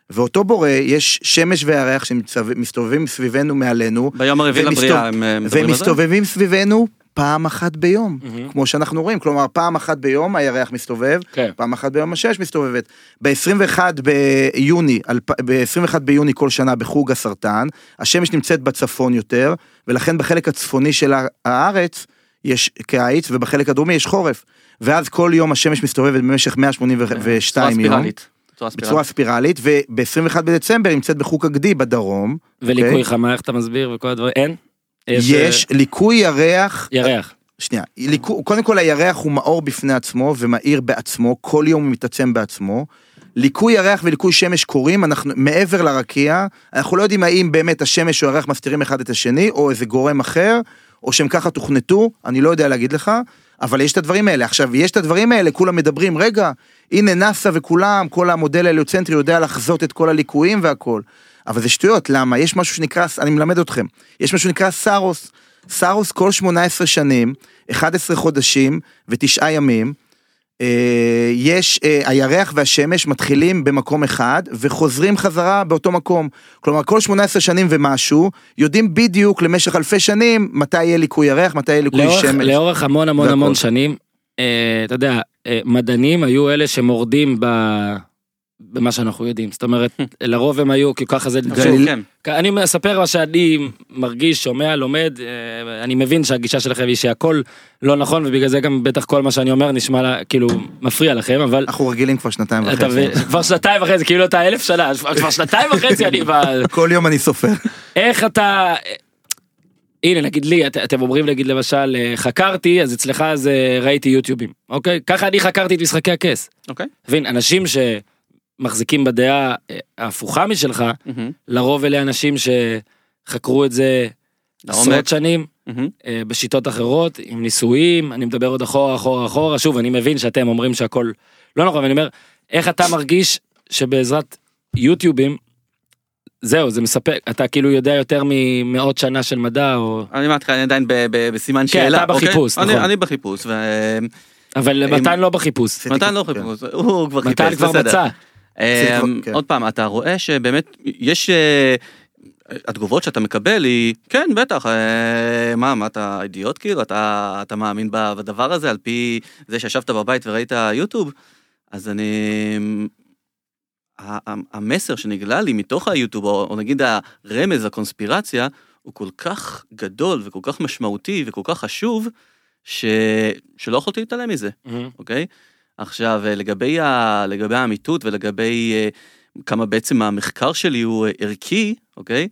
[SPEAKER 5] ואותו בורא, יש שמש וירח שמסתובבים סביבנו מעלינו,
[SPEAKER 4] ביום הרביעי לבריאה הם מדברים
[SPEAKER 5] והם
[SPEAKER 4] על זה?
[SPEAKER 5] מסתובבים סביבנו פעם אחת ביום,
[SPEAKER 1] מהמם.
[SPEAKER 5] כמו שאנחנו רואים, כלומר פעם אחת ביום הירח מסתובב,
[SPEAKER 1] כן.
[SPEAKER 5] פעם אחת ביום השש מסתובבת. ב-21 ביוני, ב-21 ביוני כל שנה בחוג הסרטן, השמש נמצאת בצפון יותר, ולכן בחלק הצפוני של הארץ יש קיץ, ובחלק הדרומי יש חורף. ואז כל יום השמש מסתובבת במשך 182
[SPEAKER 4] בצורה
[SPEAKER 5] יום.
[SPEAKER 4] ספירלית. בצורה
[SPEAKER 5] בצורה
[SPEAKER 4] ספירלית.
[SPEAKER 5] ספירלית, וב-21 בדצמבר נמצאת בחוג הגדי בדרום.
[SPEAKER 1] וליקוי
[SPEAKER 5] אוקיי?
[SPEAKER 1] חמה, איך אתה מסביר וכל הדברים? אין?
[SPEAKER 5] יש ליקוי ירח,
[SPEAKER 1] אה, ירח.
[SPEAKER 5] שנייה, ליקו- קודם כל הירח הוא מאור בפני עצמו ומאיר בעצמו, כל יום הוא מתעצם בעצמו. ליקוי ירח וליקוי שמש קורים, אנחנו מעבר לרקיע, אנחנו לא יודעים האם באמת השמש או הירח מסתירים אחד את השני, או איזה גורם אחר, או שהם ככה תוכנתו, אני לא יודע להגיד לך, אבל יש את הדברים האלה. עכשיו, יש את הדברים האלה, כולם מדברים, רגע, הנה נאסא וכולם, כל המודל ההליוצנטרי יודע לחזות את כל הליקויים והכל. אבל זה שטויות, למה? יש משהו שנקרא, אני מלמד אתכם, יש משהו שנקרא סארוס. סארוס כל 18 שנים, 11 חודשים ותשעה ימים, אה, יש, אה, הירח והשמש מתחילים במקום אחד וחוזרים חזרה באותו מקום. כלומר, כל 18 שנים ומשהו, יודעים בדיוק למשך אלפי שנים מתי יהיה ליקוי ירח, מתי יהיה ליקוי
[SPEAKER 1] לאורך,
[SPEAKER 5] שמש.
[SPEAKER 1] לאורך המון המון
[SPEAKER 5] והכל.
[SPEAKER 1] המון שנים, אה, אתה יודע, אה, מדענים היו אלה שמורדים ב... במה שאנחנו יודעים, זאת אומרת, לרוב הם היו, כי ככה זה,
[SPEAKER 4] כן.
[SPEAKER 1] אני מספר מה שאני מרגיש, שומע, לומד, אה, אני מבין שהגישה שלכם היא שהכל לא נכון, ובגלל זה גם בטח כל מה שאני אומר נשמע לה, כאילו מפריע לכם, אבל
[SPEAKER 5] אנחנו רגילים כבר שנתיים וחצי.
[SPEAKER 1] כבר שנתיים וחצי, כאילו אתה אלף שנה, כבר שנתיים וחצי אני ב...
[SPEAKER 5] כל יום אני סופר.
[SPEAKER 1] איך אתה... הנה נגיד לי את, אתם אומרים נגיד למשל אה, חקרתי אז אצלך זה ראיתי יוטיובים אוקיי ככה אני חקרתי את משחקי הכס.
[SPEAKER 4] אוקיי.
[SPEAKER 1] מבין אנשים שמחזיקים בדעה אה, ההפוכה משלך
[SPEAKER 4] מהמם,
[SPEAKER 1] לרוב אלה אנשים שחקרו את זה. עשרות שנים. אה, בשיטות אחרות עם ניסויים אני מדבר עוד אחורה אחורה אחורה שוב אני מבין שאתם אומרים שהכל לא נכון אני אומר איך אתה מרגיש שבעזרת יוטיובים. זהו זה מספק אתה כאילו יודע יותר ממאות שנה של מדע או
[SPEAKER 4] אני מההתחלה אני עדיין ב- ב- בסימן
[SPEAKER 1] כן,
[SPEAKER 4] שאלה.
[SPEAKER 1] אתה
[SPEAKER 4] אוקיי?
[SPEAKER 1] בחיפוש,
[SPEAKER 4] אני-
[SPEAKER 1] נכון.
[SPEAKER 4] אני בחיפוש. ו-
[SPEAKER 1] אבל
[SPEAKER 4] אם-
[SPEAKER 1] מתן לא בחיפוש
[SPEAKER 4] מתן לא
[SPEAKER 5] כן.
[SPEAKER 4] חיפוש. הוא כבר חיפש.
[SPEAKER 1] מתן כבר
[SPEAKER 4] בסדר.
[SPEAKER 1] מצא
[SPEAKER 5] כבר- כן.
[SPEAKER 4] עוד פעם אתה רואה שבאמת יש אה, התגובות שאתה מקבל היא כן בטח אה, מה מה אתה אידיוט כאילו אתה אתה מאמין בדבר הזה על פי זה שישבת בבית וראית יוטיוב אז אני. המסר שנגלה לי מתוך היוטיוב או, או נגיד הרמז הקונספירציה הוא כל כך גדול וכל כך משמעותי וכל כך חשוב ש... שלא יכולתי להתעלם מזה. אוקיי? עכשיו, אה, לגבי, ה... לגבי האמיתות ולגבי אה, כמה בעצם המחקר שלי הוא אה, ערכי, אוקיי?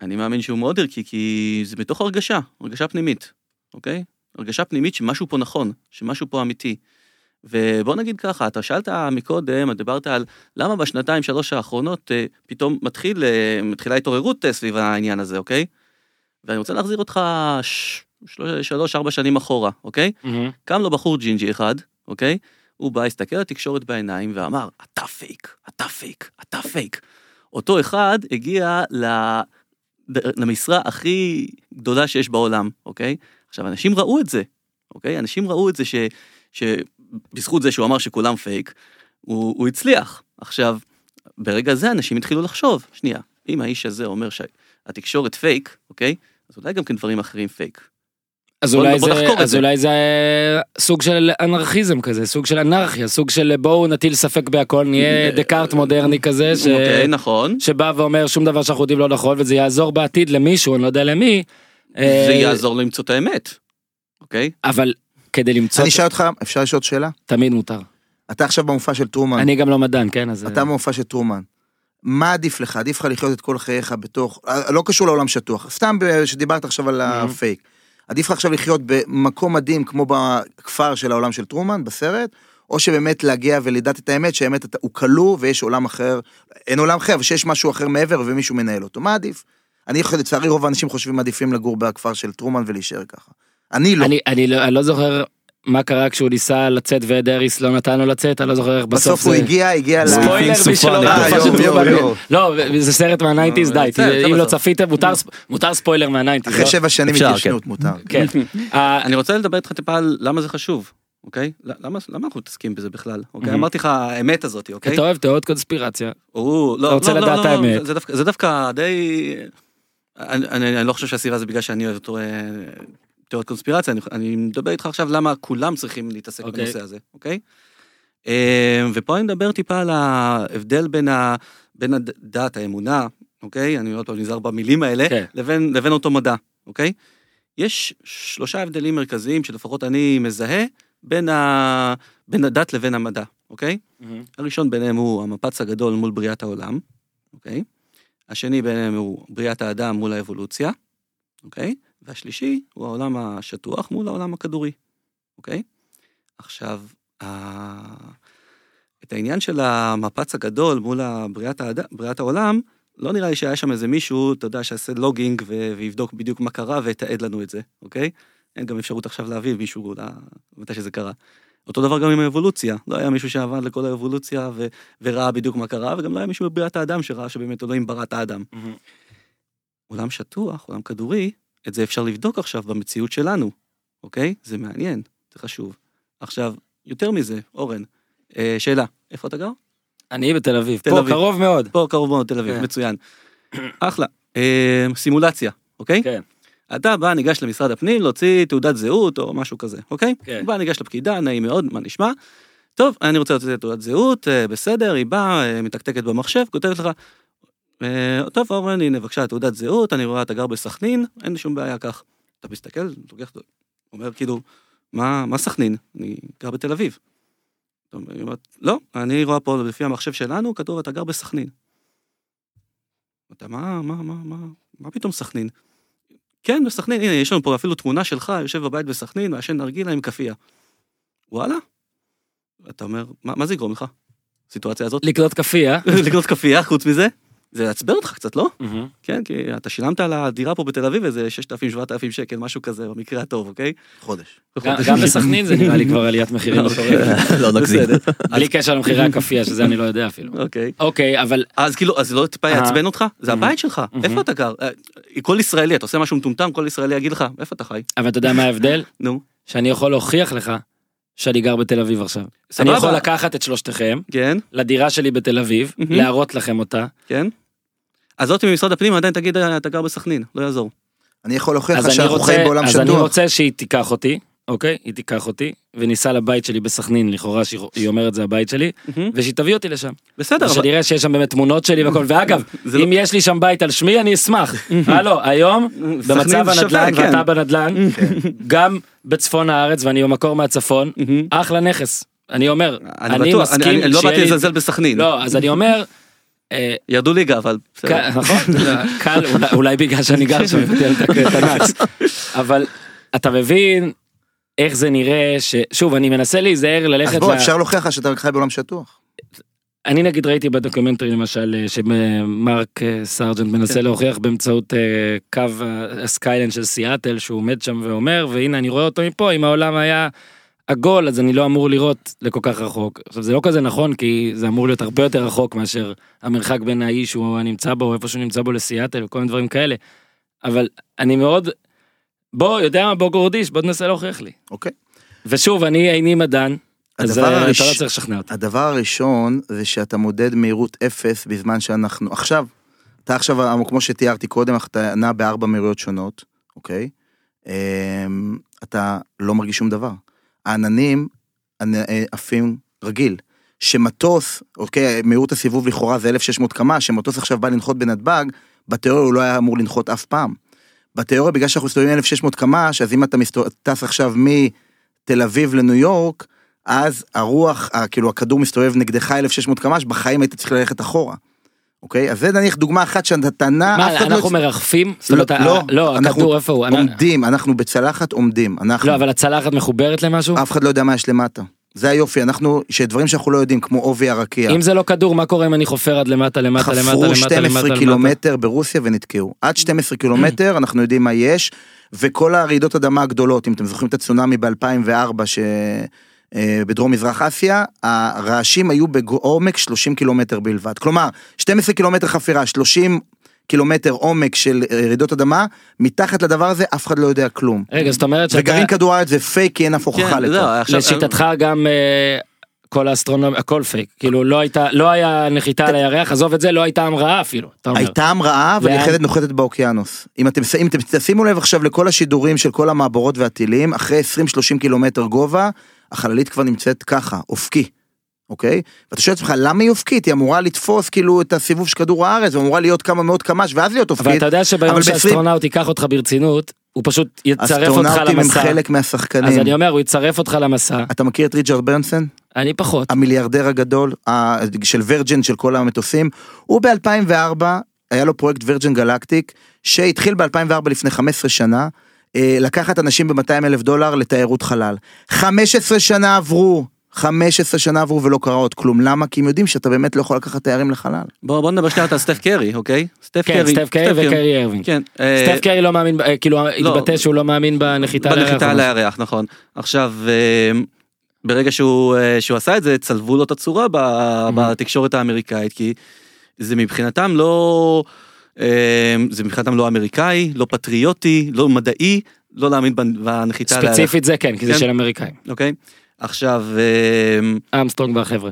[SPEAKER 4] אני מאמין שהוא מאוד ערכי, כי זה מתוך הרגשה, הרגשה פנימית, אוקיי? הרגשה פנימית שמשהו פה נכון, שמשהו פה אמיתי. ובוא נגיד ככה, אתה שאלת מקודם, דיברת על למה בשנתיים שלוש האחרונות פתאום מתחיל, מתחילה התעוררות סביב העניין הזה, אוקיי? ואני רוצה להחזיר אותך ש... של- שלוש ארבע שנים אחורה, אוקיי? קם לו בחור ג'ינג'י אחד, אוקיי? הוא בא, הסתכל על התקשורת בעיניים ואמר, אתה פייק, אתה פייק, אתה פייק. אותו אחד הגיע למשרה הכי גדולה שיש בעולם, אוקיי? עכשיו, אנשים ראו את זה, אוקיי? אנשים ראו את זה ש... שבזכות זה שהוא אמר שכולם פייק, הוא, הוא הצליח. עכשיו, ברגע זה אנשים התחילו לחשוב, שנייה, אם האיש הזה אומר שהתקשורת פייק, אוקיי? אז אולי גם כן דברים אחרים פייק.
[SPEAKER 1] אז
[SPEAKER 4] בוא-
[SPEAKER 1] אולי
[SPEAKER 4] בוא
[SPEAKER 1] זה
[SPEAKER 4] את
[SPEAKER 1] אז
[SPEAKER 4] זה.
[SPEAKER 1] אולי זה אה, סוג של אנרכיזם כזה סוג של אנרכיה סוג של בואו נטיל ספק בהכל נהיה דקארט מודרני כזה ש...
[SPEAKER 4] אוקיי, נכון.
[SPEAKER 1] שבא ואומר שום דבר שאנחנו יודעים לא נכון וזה יעזור בעתיד למישהו אני לא יודע למי.
[SPEAKER 4] זה
[SPEAKER 1] אה,
[SPEAKER 4] יעזור למצוא את האמת, אוקיי?
[SPEAKER 1] אבל כדי למצוא
[SPEAKER 5] אני אשאל אותך, אפשר לשאול שאלה?
[SPEAKER 1] תמיד מותר.
[SPEAKER 5] אתה עכשיו במופע של טרומן,
[SPEAKER 1] אני גם לא מדען כן אז
[SPEAKER 5] אתה במופע של טרומן. מה עדיף לך? עדיף לך לחיות את כל חייך בתוך, אה, לא קשור לעולם שטוח, סתם שדיברת עכשיו על הפייק. עדיף לך עכשיו לחיות במקום מדהים כמו בכפר של העולם של טרומן, בסרט, או שבאמת להגיע ולדעת את האמת, שהאמת הוא כלוא ויש עולם אחר, אין עולם אחר, אבל שיש משהו אחר מעבר ומישהו מנהל אותו. מה עדיף? אני חושב, לצערי רוב האנשים חושבים מעדיפים לגור בכפר של טרומן ולהישאר ככה. אני לא.
[SPEAKER 1] אני, אני, לא, אני לא זוכר מה קרה כשהוא ניסה לצאת ואד האריס לא נתן לו לצאת, אני לא זוכר איך בסוף
[SPEAKER 5] בסוף הוא
[SPEAKER 1] זה...
[SPEAKER 5] הגיע, הגיע ל...
[SPEAKER 1] ספוילר מי שלא. ראה,
[SPEAKER 5] אה.
[SPEAKER 1] לא, זה סרט מה nineties, די,
[SPEAKER 4] יוצא, יוצא
[SPEAKER 1] אם לא. צפיתם, מותר ספ- מותר ספוילר מה nineties.
[SPEAKER 5] אחרי
[SPEAKER 1] לא?
[SPEAKER 5] שבע שנים התיישנות מותר.
[SPEAKER 1] כן. אה,
[SPEAKER 4] אני רוצה לדבר איתך טיפה על למה זה חשוב, אוקיי? למה למה אנחנו מתעסקים בזה בכלל? אוקיי? אמרתי לך האמת הזאת, אוקיי?
[SPEAKER 1] אתה אוהב תיאוריות קונספירציה.
[SPEAKER 4] הוא, לא,
[SPEAKER 1] אתה רוצה
[SPEAKER 4] לא, לא,
[SPEAKER 1] לדעת
[SPEAKER 4] לא,
[SPEAKER 1] את האמת.
[SPEAKER 4] זה דווקא, זה דווקא די... אני, אני, אני לא חושב שהסיבה זה בגלל שאני אוהב אותו, אה, תיאוריות קונספירציה, אני, אני מדבר איתך עכשיו למה כולם צריכים להתעסק
[SPEAKER 1] אוקיי.
[SPEAKER 4] בנושא הזה, אוקיי? אה, ופה אני מדבר טיפה על ההבדל בין, ה, בין הדת, האמונה, אוקיי? אני עוד פעם נזהר במילים האלה,
[SPEAKER 1] כן.
[SPEAKER 4] לבין, לבין אותו מדע, אוקיי? יש שלושה הבדלים מרכזיים שלפחות אני מזהה בין, ה, בין הדת לבין המדע, אוקיי? הראשון ביניהם הוא המפץ הגדול מול בריאת העולם, אוקיי? השני ביניהם הוא בריאת האדם מול האבולוציה, אוקיי? והשלישי הוא העולם השטוח מול העולם הכדורי, אוקיי? עכשיו, ה... את העניין של המפץ הגדול מול בריאת, האד... בריאת העולם, לא נראה לי שהיה שם איזה מישהו, אתה יודע, שיעשה לוגינג ו... ויבדוק בדיוק מה קרה ויתעד לנו את זה, אוקיי? אין גם אפשרות עכשיו להביא מישהו ל... מתי שזה קרה. אותו דבר גם עם האבולוציה, לא היה מישהו שעבד לכל האבולוציה ו... וראה בדיוק מה קרה, וגם לא היה מישהו בבריאת האדם שראה שבאמת אלוהים ברא את האדם. עולם שטוח, עולם כדורי, את זה אפשר לבדוק עכשיו במציאות שלנו, אוקיי? זה מעניין, זה חשוב. עכשיו, יותר מזה, אורן, אה, שאלה, איפה אתה גר?
[SPEAKER 1] אני בתל אביב,
[SPEAKER 4] תל
[SPEAKER 1] פה
[SPEAKER 4] אביב.
[SPEAKER 1] קרוב מאוד.
[SPEAKER 4] פה קרוב מאוד, תל אביב,
[SPEAKER 1] כן.
[SPEAKER 4] מצוין. אחלה. אה, סימולציה, אוקיי?
[SPEAKER 1] כן.
[SPEAKER 4] אתה בא, ניגש למשרד הפנים להוציא תעודת זהות או משהו כזה, אוקיי?
[SPEAKER 1] כן.
[SPEAKER 4] בא, ניגש לפקידה, נעים מאוד, מה נשמע? טוב, אני רוצה להוציא תעודת זהות, אה, בסדר, היא באה, אה, מתקתקת במחשב, כותבת לך, טוב, אורן, הנה, בבקשה, תעודת זהות, אני רואה, אתה גר בסכנין, אין לי שום בעיה כך. אתה מסתכל, לוקח, אומר כאילו, מה, מה סכנין? אני גר בתל אביב. היא אומרת, לא, אני רואה פה לפי המחשב שלנו, כתוב, אתה גר בסכנין. אתה, מה, מה, מה, מה, מה פתאום סכנין? כן, בסכנין, הנה, יש לנו פה אפילו תמונה שלך, יושב בבית בסכנין, מעשן נרגילה עם כאפיה. וואלה? אתה אומר, מה, מה זה יגרום לך? הסיטואציה הזאת?
[SPEAKER 1] לקנות כאפיה.
[SPEAKER 4] לקנות כאפיה, חוץ מזה? זה יעצבן אותך קצת, לא? כן, כי אתה שילמת על הדירה פה בתל אביב איזה 6,000-7,000 שקל, משהו כזה, במקרה הטוב, אוקיי?
[SPEAKER 5] חודש.
[SPEAKER 1] גם- גם בסכנין זה נראה לי כבר עליית מחירים מטורפת.
[SPEAKER 3] לא נגזים.
[SPEAKER 1] בלי קשר למחירי הכאפיה, שזה אני לא יודע אפילו.
[SPEAKER 4] אוקיי.
[SPEAKER 1] אוקיי, אבל
[SPEAKER 4] אז כאילו, אז לא טיפה
[SPEAKER 1] אה.
[SPEAKER 4] יעצבן אותך? זה הבית שלך. איפה אתה גר? אה, כל ישראלי, אתה עושה משהו מטומטם, כל ישראלי יגיד לך, איפה אתה חי?
[SPEAKER 1] אבל אתה יודע מה ההבדל?
[SPEAKER 4] נו.
[SPEAKER 1] שאני יכול להוכיח לך שאני גר בתל אביב עכשיו.
[SPEAKER 4] סבבה.
[SPEAKER 1] אני יכול לקחת את שלושתכם
[SPEAKER 4] כן,
[SPEAKER 1] לדירה שלי בתל אביב,
[SPEAKER 4] מהמם.
[SPEAKER 1] להראות לכם אותה,
[SPEAKER 4] כן. אז זאת ממשרד הפנים עדיין תגיד, "אה, אתה גר בסכנין, לא יעזור.
[SPEAKER 5] אני יכול להוכיח
[SPEAKER 1] אז
[SPEAKER 5] לך
[SPEAKER 1] אני
[SPEAKER 5] שאנחנו
[SPEAKER 1] רוצה,
[SPEAKER 5] חיים בעולם
[SPEAKER 1] אז אני
[SPEAKER 5] שטוח.
[SPEAKER 1] רוצה שהיא תיקח אותי, אוקיי? היא תיקח אותי, וניסע לבית שלי בסכנין, לכאורה שהיא היא אומרת זה הבית שלי. ושהיא תביא אותי לשם.
[SPEAKER 4] בסדר, אבל...
[SPEAKER 1] ושנראה שיש שם באמת תמונות שלי והכל, ואגב,
[SPEAKER 4] לא-
[SPEAKER 1] אם יש לי שם בית על שמי אני אשמח. הלו, היום, במצב הנדל"ן,
[SPEAKER 4] כן.
[SPEAKER 1] ואתה בנדל"ן, גם בצפון הארץ, ואני במקור מהצפון. אחלה נכס. אני אומר,
[SPEAKER 4] אני
[SPEAKER 1] אני
[SPEAKER 4] בטוח, אני-
[SPEAKER 1] מסכים
[SPEAKER 4] אני לא
[SPEAKER 1] שיהיה
[SPEAKER 4] באתי לזלזל בסכנין.
[SPEAKER 1] לא, אז אני אומר, אה,
[SPEAKER 4] ירדו ליגה, אבל.
[SPEAKER 1] קל- נכון, אולי- בגלל שאני גר שם, הבאתי את הנאץ. אבל אתה מבין איך זה נראה, ששוב, אני מנסה להיזהר
[SPEAKER 5] אז
[SPEAKER 1] ללכת
[SPEAKER 5] בוא. אפשר להוכיח לך שאתה חי בעולם שטוח.
[SPEAKER 1] אני נגיד ראיתי בדוקומנטרי למשל אה, שמרק אה, סארג'נט מנסה להוכיח באמצעות אה, קו ה skyline של סיאטל שהוא עומד שם ואומר והנה אני רואה אותו מפה אם העולם היה עגול אז אני לא אמור לראות לכל כך רחוק. עכשיו זה לא כזה נכון כי זה אמור להיות הרבה יותר רחוק מאשר המרחק בין האיש שהוא נמצא בו איפה שהוא נמצא בו לסיאטל וכל מיני דברים כאלה. אבל אני מאוד בוא יודע מה בוא גורדיש בוא תנסה להוכיח לי.
[SPEAKER 5] אוקיי.
[SPEAKER 1] ושוב אני איני מדען. אז
[SPEAKER 5] הדבר
[SPEAKER 1] אה,
[SPEAKER 5] הראש-
[SPEAKER 1] אתה לא צריך לשכנע אותי.
[SPEAKER 5] הדבר הראשון זה שאתה מודד מהירות אפס בזמן שאנחנו עכשיו. אתה עכשיו כמו שתיארתי קודם אתה נע בארבע מהירויות שונות אוקיי. אמ, אתה לא מרגיש שום דבר. העננים ענ- אה, עפים רגיל. שמטוס אוקיי מהירות הסיבוב לכאורה זה 1600 קמ"ש שמטוס עכשיו בא לנחות בנתב"ג בתיאוריה הוא לא היה אמור לנחות אף פעם. בתיאוריה בגלל שאנחנו מסתובבים 1600 קמ"ש אז אם אתה מסתובב, טס עכשיו מתל אביב לניו יורק אז הרוח, כאילו הכדור מסתובב נגדך 1600 קמ"ש, בחיים היית צריך ללכת אחורה. אוקיי? אז זה נניח דוגמה אחת נע,
[SPEAKER 1] מה,
[SPEAKER 5] אחד לא...
[SPEAKER 1] אנחנו מרחפים? זאת
[SPEAKER 5] לא,
[SPEAKER 1] אומרת,
[SPEAKER 5] לא,
[SPEAKER 1] לא,
[SPEAKER 5] אנחנו
[SPEAKER 1] הכדור איפה הוא?
[SPEAKER 5] עומדים, אנחנו בצלחת עומדים, אנחנו,
[SPEAKER 1] לא, אבל הצלחת מחוברת למשהו?
[SPEAKER 5] אף אחד לא יודע מה יש למטה. זה היופי, אנחנו, שדברים שאנחנו לא יודעים, כמו עובי הרקיע.
[SPEAKER 1] אם זה לא כדור, מה קורה אם אני חופר עד למטה, למטה, למטה,
[SPEAKER 5] חפרו
[SPEAKER 1] למטה,
[SPEAKER 5] 12
[SPEAKER 1] למטה, למטה?
[SPEAKER 5] קילומטר ברוסיה ונתקעו. עד 12 קילומטר אנחנו יודעים מה יש, וכל הרעידות אדמה הגדולות, אם אתם זוכרים את הצונאמי ב-2004, ש... אה, בדרום מזרח אסיה, הרעשים היו בעומק 30 קילומטר בלבד. כלומר, 12 קילומטר חפירה, 30 קילומטר עומק של אה, רעידות אדמה, מתחת לדבר הזה אף אחד לא יודע כלום.
[SPEAKER 1] רגע, זאת אומרת שאתה,
[SPEAKER 5] וגרעין כדור הארץ זה פייק, כי אין אף הוכחה
[SPEAKER 4] כן,
[SPEAKER 5] לכך.
[SPEAKER 4] עכשיו...
[SPEAKER 1] לשיטתך גם אה, כל האסטרונומיה, הכל פייק, כאילו לא הייתה, לא היה נחיתה על הירח, עזוב את זה, לא הייתה המראה אפילו, אתה אומר.
[SPEAKER 5] הייתה המראה, אבל נוחתת באוקיינוס. אם אתם, אם אתם תשימו לב עכשיו לכל השידורים של כל המעבורות והטילים, אחרי 20-30 קילומטר גובה, החללית כבר נמצאת ככה, אופקי. אוקיי? ואתה שואל את עצמך, למה היא אופקית? היא אמורה לתפוס כאילו את הסיבוב של כדור הארץ, ואמורה להיות כמה מאות קמ"ש, ואז להיות אופקית.
[SPEAKER 1] אבל אתה יודע שביום שאסטרונאוט ייקח אותך ברצינות, הוא פשוט יצרף אותך
[SPEAKER 5] אסטרונאוטים הם
[SPEAKER 1] למסע.
[SPEAKER 5] חלק מהשחקנים.
[SPEAKER 1] אז אני אומר, הוא יצרף אותך למסע,
[SPEAKER 5] אתה מכיר את ריצ'רד ברנסון?
[SPEAKER 1] אני פחות.
[SPEAKER 5] המיליארדר הגדול של ורג'ן של כל המטוסים, הוא ב-2004, היה לו פרויקט ורג'ן גלקטיק, שהתחיל ב-2004 לפני 15 שנה, לקחת אנשים ב-200 אלף דולר לתיירות חלל. 15 שנה עברו, 15 שנה עברו ולא קרה עוד כלום, למה? כי הם יודעים שאתה באמת לא יכול לקחת תיירים לחלל.
[SPEAKER 4] בוא בוא נדבר שנייה על סטף קרי, אוקיי? סטף
[SPEAKER 1] כן, סטף קרי וקרי ארווינג.
[SPEAKER 4] כן. אה,
[SPEAKER 1] סטף קרי לא מאמין, אה, כאילו
[SPEAKER 4] לא.
[SPEAKER 1] התבטא שהוא לא מאמין בנחיתה על הירח.
[SPEAKER 4] בנחיתה. הירח, נכון. עכשיו, אה, ברגע שהוא אה, שהוא עשה את זה, צלבו לו את הצורה. ב- בתקשורת האמריקאית, כי זה מבחינתם לא... אה, זה מבחינתם לא אמריקאי, לא פטריוטי, לא מדעי, לא להאמין בנ- בנחיתה.
[SPEAKER 1] ספציפית זה כן, כי זה
[SPEAKER 4] כן.
[SPEAKER 1] של אמריקאים.
[SPEAKER 4] אוקיי? עכשיו,
[SPEAKER 1] אמסטרונג והחבר'ה.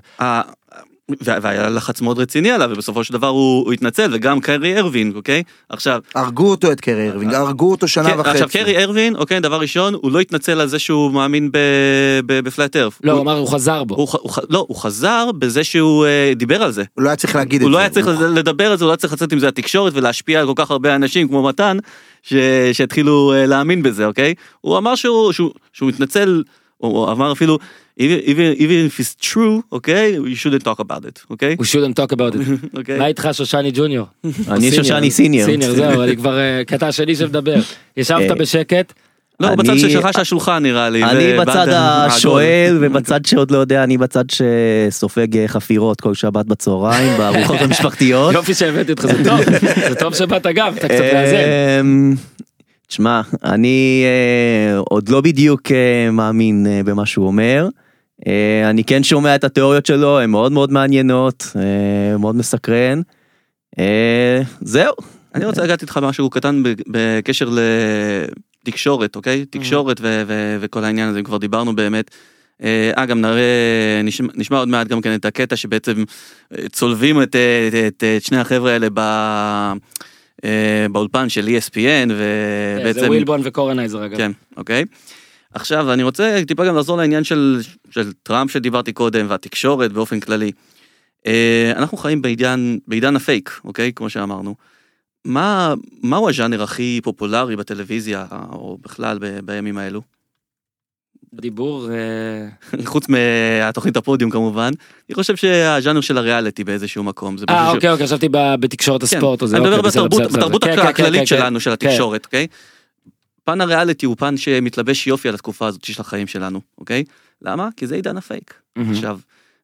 [SPEAKER 4] והיה לחץ מאוד רציני עליו, ובסופו של דבר הוא הוא התנצל, וגם קיירי ארווינג, אוקיי? עכשיו,
[SPEAKER 5] הרגו אותו את קיירי ארווינג, הרגו אותו שנה
[SPEAKER 4] כן,
[SPEAKER 5] וחצי.
[SPEAKER 4] עכשיו קיירי ארווין, אוקיי, דבר ראשון, הוא לא התנצל על זה שהוא מאמין בפלאט ארף.
[SPEAKER 1] לא, הוא אמר, הוא חזר בו.
[SPEAKER 4] הוא, הוא, לא, הוא חזר בזה שהוא אה, דיבר על זה.
[SPEAKER 5] הוא לא היה צריך להגיד את זה.
[SPEAKER 4] הוא לא היה צריך לדבר על זה, הוא לא היה צריך לצאת עם זה לתקשורת ולהשפיע על כל כך הרבה אנשים כמו מתן, ש, שהתחילו אה, להאמין בזה, אוקיי? הוא אמר שהוא, שהוא, שהוא מתנצל, הוא אמר אפילו, even, even, even if it's true, אוקיי? you shouldn't talk about it, אוקיי?
[SPEAKER 1] We shouldn't talk about it.
[SPEAKER 4] אוקיי?
[SPEAKER 1] מה איתך שושני ג'וניור?
[SPEAKER 3] אני שושני סיניור.
[SPEAKER 1] סיניור, זהו, אני כבר אה, קטע שלי שמדבר. ישבת
[SPEAKER 3] אה,
[SPEAKER 1] בשקט,
[SPEAKER 4] לא,
[SPEAKER 3] אני-
[SPEAKER 4] בצד שלך של השולחן נראה לי.
[SPEAKER 3] אני בצד. השואל ובצד שעוד לא יודע, אני בצד שסופג אה, חפירות כל שבת בצהריים בארוחות המשפחתיות.
[SPEAKER 1] יופי שהבאתי אותך, זה טוב. זה טוב שבאת גם, אתה קצת מאזן.
[SPEAKER 3] תשמע, אני אה, עוד לא בדיוק אה, מאמין אה, במה שהוא אומר. אה, אני כן שומע את התיאוריות שלו, הן מאוד מאוד מעניינות, אה, מאוד מסקרן. אה, זהו.
[SPEAKER 4] אני רוצה לגעת איתך משהו קטן בקשר לתקשורת, אוקיי? תקשורת ו- ו- וכל העניין הזה, כבר דיברנו באמת. אה, אה, גם נראה, נשמע, נשמע עוד מעט גם כן את הקטע שבעצם אה, צולבים את, את, את, את שני החבר'ה האלה ב, אה, באולפן של ESPN, ובעצם...
[SPEAKER 1] זה ווילבון וקורנייזר אגב.
[SPEAKER 4] כן, אוקיי. עכשיו, אני רוצה טיפה גם לחזור לעניין של, של טראמפ שדיברתי קודם, והתקשורת באופן כללי. אה, אנחנו חיים בעידן, בעידן הפייק, אוקיי? כמו שאמרנו. מה, מהו הז'אנר הכי פופולרי בטלוויזיה, או בכלל ב, בימים האלו?
[SPEAKER 1] דיבור, אה,
[SPEAKER 4] חוץ מהתוכנית הפודיום כמובן, אני חושב שהז'אנר של הריאליטי באיזשהו מקום.
[SPEAKER 1] אה אוקיי, אוקיי, חשבתי בתקשורת
[SPEAKER 4] כן,
[SPEAKER 1] הספורט. או זה,
[SPEAKER 4] אני מדבר בתרבות, הכללית שלנו. של התקשורת, אוקיי? פן הריאליטי הוא פן שמתלבש יופי על התקופה הזאת של החיים שלנו, אוקיי? למה? כי זה עידן הפייק. עכשיו,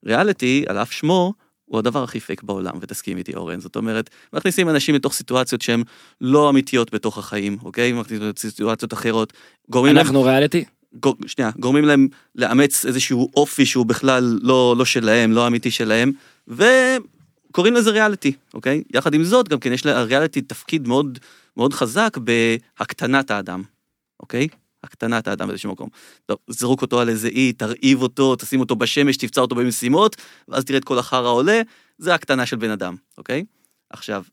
[SPEAKER 4] ריאליטי, על אף שמו, הוא הדבר הכי פייק בעולם, ותסכים איתי אורן. זאת אומרת, מכניסים אנשים לתוך סיטואציות שהן לא אמיתיות בתוך החיים, אוקיי? מכניסים לסיטואציות אחרות. גורמים
[SPEAKER 1] אנחנו ריאליטי?
[SPEAKER 4] גור, שנייה, גורמים להם לאמץ איזשהו אופי שהוא בכלל לא, לא שלהם, לא אמיתי שלהם, וקוראים לזה ריאליטי, אוקיי? יחד עם זאת, גם כן יש לריאליטי תפקיד מאוד מאוד חזק בהקטנת האדם, אוקיי? הקטנת האדם באיזשהו מקום. טוב, זרוק אותו על איזה אי, תרעיב אותו, תשים אותו בשמש, תפצע אותו במשימות, ואז תראה את כל החרא עולה, זה הקטנה של בן אדם, אוקיי? עכשיו,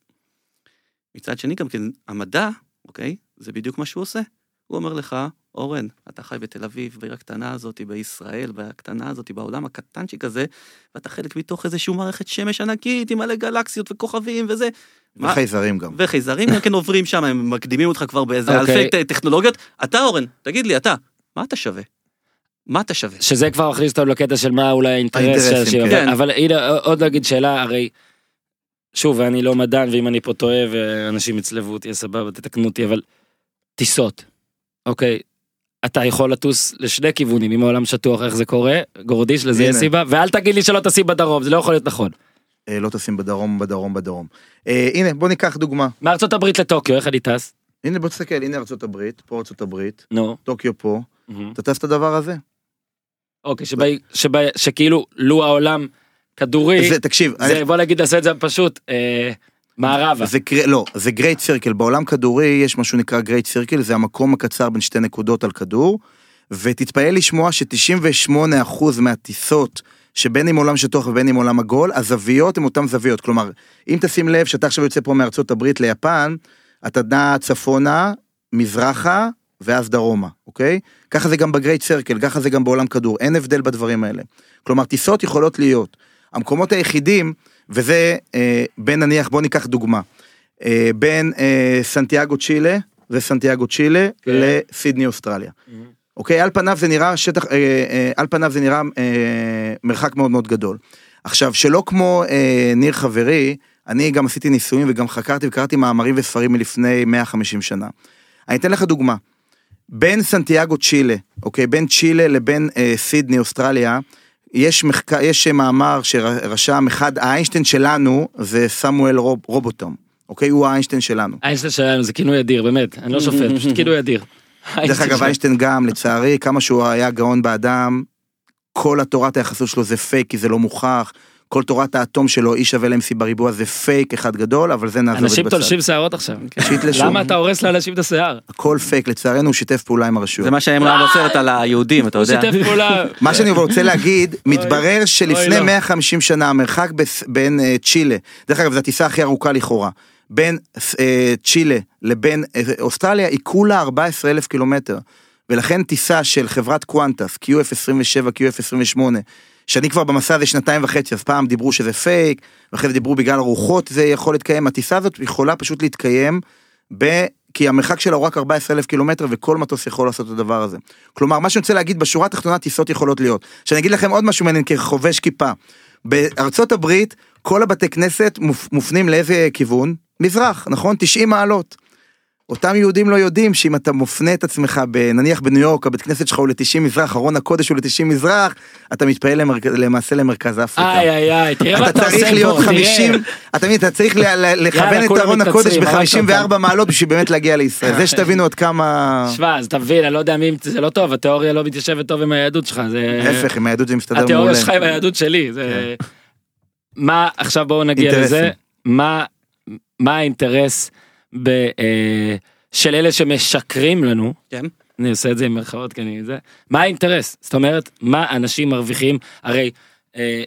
[SPEAKER 4] מצד שני גם כן, המדע, אוקיי? זה בדיוק מה שהוא עושה. הוא אומר לך, אורן, אתה חי בתל אביב, בעיר הקטנה הזאת, בישראל, הקטנה הזאת, בעולם הקטנצ'יק הזה, ואתה חלק מתוך איזושהי מערכת שמש ענקית עם מלא גלקסיות וכוכבים וזה. מה-
[SPEAKER 5] וחייזרים גם.
[SPEAKER 4] וחייזרים גם כן עוברים שם, הם מקדימים אותך כבר באיזה
[SPEAKER 1] אוקיי.
[SPEAKER 4] אלפי ט- טכנולוגיות. אתה אורן, תגיד לי, אתה, מה אתה שווה? מה אתה שווה?
[SPEAKER 1] שזה כבר מכניס אותנו לקטע של מה אולי האינטרס של אנשים.
[SPEAKER 4] כן.
[SPEAKER 1] אבל- אבל הנה עוד להגיד שאלה, הרי, שוב, ואני לא מדען, ואם אני פה טועה ואנשים יצלבו אותי, סבבה, תתקנו אותי, אבל טיסות, אוקיי, אתה יכול לטוס לשני כיוונים, אם העולם שטוח, איך זה קורה, גורדיש, לזה יש. סיבה, ואל תגיד לי שלא טסים בדרום, זה לא יכול להיות נכון.
[SPEAKER 5] אה, לא טסים בדרום, בדרום, בדרום. אה, הנה, בוא ניקח דוגמה.
[SPEAKER 1] מארצות הברית לטוקיו, איך אני טס?
[SPEAKER 5] הנה, בוא תסתכל, הנה ארצות הברית, פה ארצות הברית,
[SPEAKER 1] נו.
[SPEAKER 5] טוקיו פה. אתה טס את הדבר הזה?
[SPEAKER 1] אוקיי, שבה, שבה, שכאילו, לו העולם כדורי,
[SPEAKER 5] זה, תקשיב,
[SPEAKER 1] זה, בוא נגיד, נעשה את זה פשוט, אה, מערבה.
[SPEAKER 5] זה. לא, זה great circle, בעולם כדורי יש משהו שנקרא great circle, זה המקום הקצר בין שתי נקודות על כדור, ותתפלא לשמוע ש-98% מהטיסות, שבין אם עולם שטוח ובין אם עולם עגול, הזוויות הן אותן זוויות, כלומר, אם תשים לב שאתה עכשיו יוצא פה מארצות הברית ליפן, אתה נע צפונה, מזרחה, ואז דרומה, אוקיי? ככה זה גם בגרייט סרקל, ככה זה גם בעולם כדור, אין הבדל בדברים האלה. כלומר, טיסות יכולות להיות. המקומות היחידים, וזה אה, בין נניח, בוא ניקח דוגמה, אה, בין אה, סנטיאגו צ'ילה וסנטיאגו צ'ילה
[SPEAKER 1] כן.
[SPEAKER 5] לסידני אוסטרליה. אוקיי, על פניו זה נראה שטח, על פניו זה נראה אה, מרחק מאוד מאוד גדול. עכשיו, שלא כמו ניר חברי, אני גם עשיתי ניסויים וגם חקרתי וקראתי מאמרים וספרים מלפני 150 שנה. אני אתן לך דוגמה. בין סנטיאגו צ'ילה, אוקיי, בין צ'ילה לבין אה, סידני אוסטרליה, יש מחקר, יש מאמר שרשם אחד, האיינשטיין שלנו זה סמואל רוב, רובוטום, אוקיי, הוא האיינשטיין שלנו.
[SPEAKER 1] איינשטיין שלנו זה כינוי אדיר, באמת, אני לא שופט, פשוט כינוי אדיר.
[SPEAKER 5] דרך אגב, איינשטיין גם, לצערי, כמה שהוא היה גאון באדם, כל התורת היחסות שלו זה פייק, כי זה לא מוכח. כל תורת האטום שלו, E שווה ל-MC בריבוע, זה פייק אחד גדול, אבל זה נעזוב את
[SPEAKER 1] אנשים
[SPEAKER 5] בצד.
[SPEAKER 1] תולשים שערות עכשיו.
[SPEAKER 5] שיתלשו.
[SPEAKER 1] למה אתה הורס לאנשים את השיער?
[SPEAKER 5] הכל פייק, לצערנו הוא שיתף פעולה עם הרשויות.
[SPEAKER 4] זה מה שהאמרה בסרט על היהודים, אתה
[SPEAKER 1] הוא
[SPEAKER 4] יודע.
[SPEAKER 1] שיתף פעולה.
[SPEAKER 5] מה שאני רוצה להגיד, מתברר שלפני
[SPEAKER 1] לא.
[SPEAKER 5] 150 שנה המרחק בין אה, צ'ילה, דרך אגב זו הטיסה הכי ארוכה לכאורה, בין אה, צ'ילה לבין אה, אוסטרליה היא כולה 14 אלף קילומטר. ולכן טיסה של חברת קוונטס, QF27, QF28, שאני כבר במסע הזה שנתיים וחצי, אז פעם דיברו שזה פייק, ואחרי זה דיברו בגלל הרוחות זה יכול להתקיים, הטיסה הזאת יכולה פשוט להתקיים, ב... כי המרחק שלה הוא רק 14 אלף קילומטר וכל מטוס יכול לעשות את הדבר הזה. כלומר, מה שאני רוצה להגיד, בשורה התחתונה טיסות יכולות להיות. שאני אגיד לכם עוד משהו מעניין כחובש כיפה. בארצות הברית, כל הבתי כנסת מופ- מופנים לאיזה כיוון? מזרח, נכון? 90 מעלות. אותם יהודים לא יודעים שאם אתה מופנה את עצמך, ב- נניח בניו יורק, הבית כנסת שלך הוא ל-90 מזרח, ארון הקודש הוא ל-90 מזרח, אתה מתפעל למרכ... למעשה למרכז אפריקה.
[SPEAKER 1] איי איי איי, תראה מה
[SPEAKER 5] אתה
[SPEAKER 1] אתה
[SPEAKER 5] צריך
[SPEAKER 1] עושה
[SPEAKER 5] להיות
[SPEAKER 1] פה, תראה.
[SPEAKER 5] 50, אתה מבין, אתה צריך לכוון את ארון הקודש ב-54
[SPEAKER 1] אותם.
[SPEAKER 5] מעלות בשביל באמת להגיע לישראל. זה שתבינו עד כמה...
[SPEAKER 1] שמע, אז תבין, אני לא יודע מי, זה לא טוב, התיאוריה לא מתיישבת טוב עם היהדות שלך, זה...
[SPEAKER 5] להפך, עם היהדות זה מסתדר מעולה.
[SPEAKER 1] התיאוריה שלך עם היהדות שלי, זה... מה, עכשיו בואו נגיע. לזה, מה מה האינטרס ב... אה, של אלה שמשקרים לנו,
[SPEAKER 4] כן.
[SPEAKER 1] אני עושה את זה עם מירכאות כי אני זה, מה האינטרס? זאת אומרת, מה אנשים מרוויחים? הרי, אה,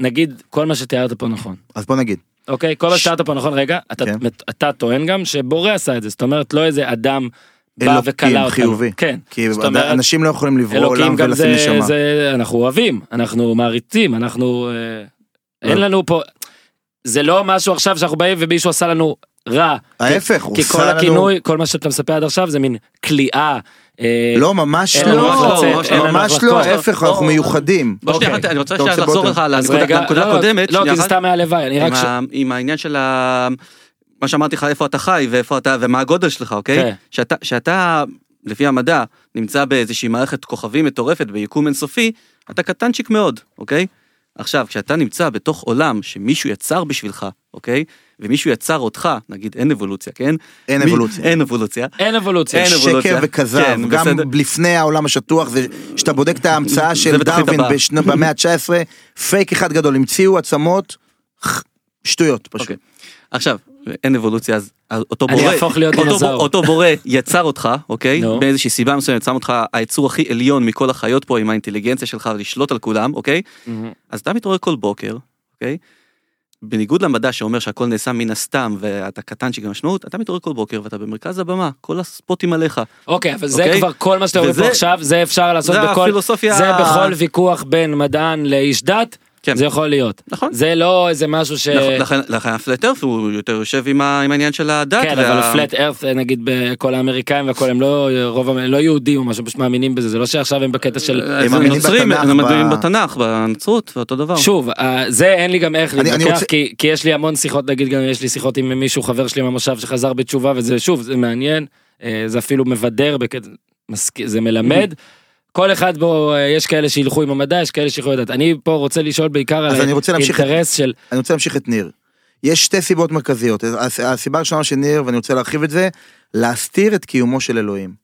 [SPEAKER 1] נגיד, כל מה שתיארת פה נכון.
[SPEAKER 5] אז בוא נגיד.
[SPEAKER 1] אוקיי? כל מה שתיארת פה נכון, רגע, אתה,
[SPEAKER 5] כן.
[SPEAKER 1] אתה טוען גם שבורא עשה את זה, זאת אומרת, לא איזה אדם בא
[SPEAKER 5] אלוקים
[SPEAKER 1] וכלה אותנו.
[SPEAKER 5] חיובי.
[SPEAKER 1] כן.
[SPEAKER 5] כי
[SPEAKER 1] אומרת,
[SPEAKER 5] אנשים לא יכולים לברוא עולם ולשים
[SPEAKER 1] זה,
[SPEAKER 5] נשמה.
[SPEAKER 1] זה, אנחנו אוהבים, אנחנו מעריצים, אנחנו, אה, אין
[SPEAKER 5] לא.
[SPEAKER 1] לנו פה, זה לא משהו עכשיו שאנחנו באים ומישהו עשה לנו רע.
[SPEAKER 5] ההפך, הוא
[SPEAKER 1] כי
[SPEAKER 5] עשה
[SPEAKER 1] כל
[SPEAKER 5] לנו-
[SPEAKER 1] הכינוי, כל מה שאתה מספר עד עכשיו זה מין כליאה. אה,
[SPEAKER 5] לא, ממש
[SPEAKER 1] לנו
[SPEAKER 5] לא.
[SPEAKER 1] לנו
[SPEAKER 5] ממש לא,
[SPEAKER 1] לחזור.
[SPEAKER 5] ההפך, אנחנו מיוחדים.
[SPEAKER 4] בוא שנייה,
[SPEAKER 1] אוקיי.
[SPEAKER 4] אני רוצה לחזור לך לנקודה
[SPEAKER 1] רגע,
[SPEAKER 4] לנקודה
[SPEAKER 1] לא,
[SPEAKER 4] הקודמת.
[SPEAKER 1] לא, כי זה. סתם מהלוואי, אני רק...
[SPEAKER 4] עם
[SPEAKER 1] ש-
[SPEAKER 4] ה- עם העניין של ה... מה שאמרתי לך איפה אתה חי ואיפה אתה ומה הגודל שלך אוקיי
[SPEAKER 1] כן.
[SPEAKER 4] שאתה לפי המדע נמצא באיזושהי מערכת כוכבים מטורפת ביקום אינסופי אתה קטנצ'יק מאוד אוקיי עכשיו כשאתה נמצא בתוך עולם שמישהו יצר בשבילך אוקיי ומישהו יצר אותך נגיד אין אבולוציה כן
[SPEAKER 5] אין
[SPEAKER 4] מי-
[SPEAKER 5] אבולוציה.
[SPEAKER 4] אין אבולוציה
[SPEAKER 1] אין אבולוציה.
[SPEAKER 4] אין
[SPEAKER 5] שקר
[SPEAKER 4] אבולוציה.
[SPEAKER 5] וכזב,
[SPEAKER 4] כן,
[SPEAKER 5] גם
[SPEAKER 4] בסדר.
[SPEAKER 5] לפני העולם השטוח, זה שאתה בודק את ההמצאה של דרווין. בשנה- במאה ה-19, פייק אחד גדול, המציאו עצמות, שטויות פשוט.
[SPEAKER 4] אוקיי. עכשיו אין אבולוציה אז אותו
[SPEAKER 1] אני
[SPEAKER 4] בורא
[SPEAKER 1] אהפוך להיות
[SPEAKER 4] אותו אותו בורא יצר אותך אוקיי
[SPEAKER 1] נו.
[SPEAKER 4] באיזושהי סיבה מסוימת שם אותך היצור הכי עליון מכל החיות פה עם האינטליגנציה שלך ולשלוט על כולם אוקיי אז אתה מתעורר כל בוקר אוקיי. בניגוד למדע שאומר שהכל נעשה מן הסתם ואתה קטנצ'יק במשמעות אתה מתעורר כל בוקר ואתה במרכז הבמה כל הספוטים עליך
[SPEAKER 1] אוקיי, אבל זה
[SPEAKER 4] אוקיי?
[SPEAKER 1] כבר כל מה שאתה אומר פה עכשיו, זה אפשר לעשות
[SPEAKER 4] זה
[SPEAKER 1] בכל...
[SPEAKER 4] הפילוסופיה-
[SPEAKER 1] זה בכל ויכוח בין מדען לאיש דת,
[SPEAKER 4] כן.
[SPEAKER 1] זה יכול להיות.
[SPEAKER 4] נכון.
[SPEAKER 1] זה לא איזה משהו ש...
[SPEAKER 4] לכן- לכן הפלט ארף הוא יותר יושב עם ה- עם העניין של הדת.
[SPEAKER 1] כן,
[SPEAKER 4] וה-
[SPEAKER 1] אבל הפלט ארת נגיד בכל האמריקאים והכל הם לא רוב המ- לא יהודים או משהו פשוט מאמינים בזה זה לא שעכשיו הם בקטע של
[SPEAKER 4] הם
[SPEAKER 5] מאמינים
[SPEAKER 4] נוצרים,
[SPEAKER 5] בתנ"ך,
[SPEAKER 4] הם מאמינים
[SPEAKER 5] ב-
[SPEAKER 4] בתנ"ך, בנצרות, ואותו דבר.
[SPEAKER 1] שוב אה, זה אין לי גם איך להתווכח
[SPEAKER 5] רוצה-
[SPEAKER 1] כי כי יש לי המון שיחות נגיד גם יש לי שיחות עם מישהו חבר שלי מהמושב שחזר בתשובה וזה שוב זה מעניין אה, זה אפילו מבדר בקטע זה מלמד. כל אחד בו, אה, יש כאלה שילכו עם המדע, יש כאלה שילכו לדעת. אני פה רוצה לשאול בעיקר על האינטרס של...
[SPEAKER 5] אני רוצה להמשיך את ניר. יש שתי סיבות מרכזיות. הס- הסיבה הראשונה של ניר, ואני רוצה להרחיב את זה, להסתיר את קיומו של אלוהים.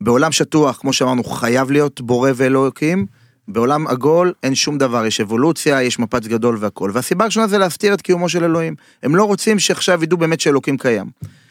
[SPEAKER 5] בעולם שטוח, כמו שאמרנו, חייב להיות בורא ואלוקים. בעולם עגול אין שום דבר, יש אבולוציה, יש מפץ גדול והכל. והסיבה הראשונה זה להסתיר את קיומו של אלוהים. הם לא רוצים שעכשיו ידעו באמת שאלוקים קיים.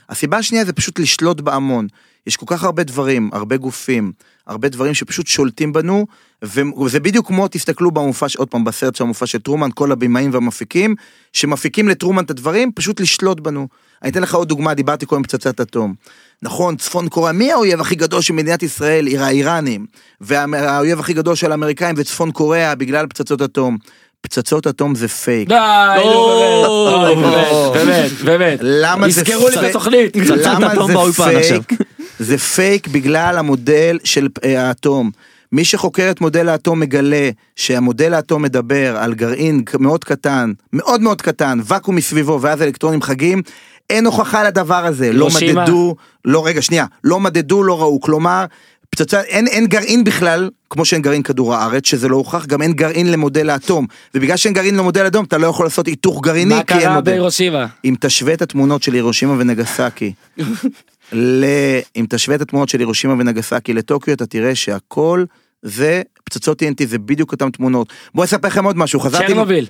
[SPEAKER 5] הסיבה השנייה זה פשוט לשלוט בהמון. יש כל כך הרבה דברים, הרבה גופים, הרבה דברים שפשוט שולטים בנו, וזה בדיוק כמו, תסתכלו במופע, עוד פעם, בסרט של המופע של טרומן, כל הבמאים והמפיקים, שמפיקים לטרומן את הדברים, פשוט לשלוט בנו. אני אתן לך עוד דוגמה, דיברתי קודם פצצת אטום. נכון, צפון קוריאה, מי האויב הכי גדול של מדינת ישראל? האיראנים. והאויב הכי גדול של האמריקאים זה צפון קוריאה בגלל פצצות אטום. פצצות אטום זה פייק.
[SPEAKER 1] די, נו, באמת, באמת.
[SPEAKER 5] למה זה
[SPEAKER 1] יזכרו לי
[SPEAKER 5] פייק?
[SPEAKER 1] בתוכנית.
[SPEAKER 5] למה
[SPEAKER 3] אטום
[SPEAKER 5] זה
[SPEAKER 3] באולפן עכשיו.
[SPEAKER 5] פייק? זה פייק בגלל המודל של אה, האטום. מי שחוקר את מודל האטום מגלה שהמודל האטום מדבר על גרעין מאוד קטן, מאוד מאוד קטן, ואקום מסביבו ואז אלקטרונים חגים. אין הוכחה לדבר הזה, לא? מדדו, לא רגע שנייה, לא מדדו, לא ראו, כלומר, פצצה, אין, אין גרעין בכלל, כמו שאין גרעין כדור הארץ, שזה לא הוכח, גם אין גרעין למודל האטום, ובגלל שאין גרעין למודל האטום, אתה לא יכול לעשות היתוך גרעיני,
[SPEAKER 1] מה
[SPEAKER 5] כי אין
[SPEAKER 1] קרה
[SPEAKER 5] מודל.
[SPEAKER 1] בהירושימה?
[SPEAKER 5] אם תשווה את התמונות של הירושימה ונגסקי, ל... אם תשווה את התמונות של הירושימה ונגסקי לטוקיו, אתה תראה שהכל זה פצצות TNT, זה בדיוק אותן תמונות. בוא אספר לכם עוד משהו, חזרתי...
[SPEAKER 1] צ'רנוביל.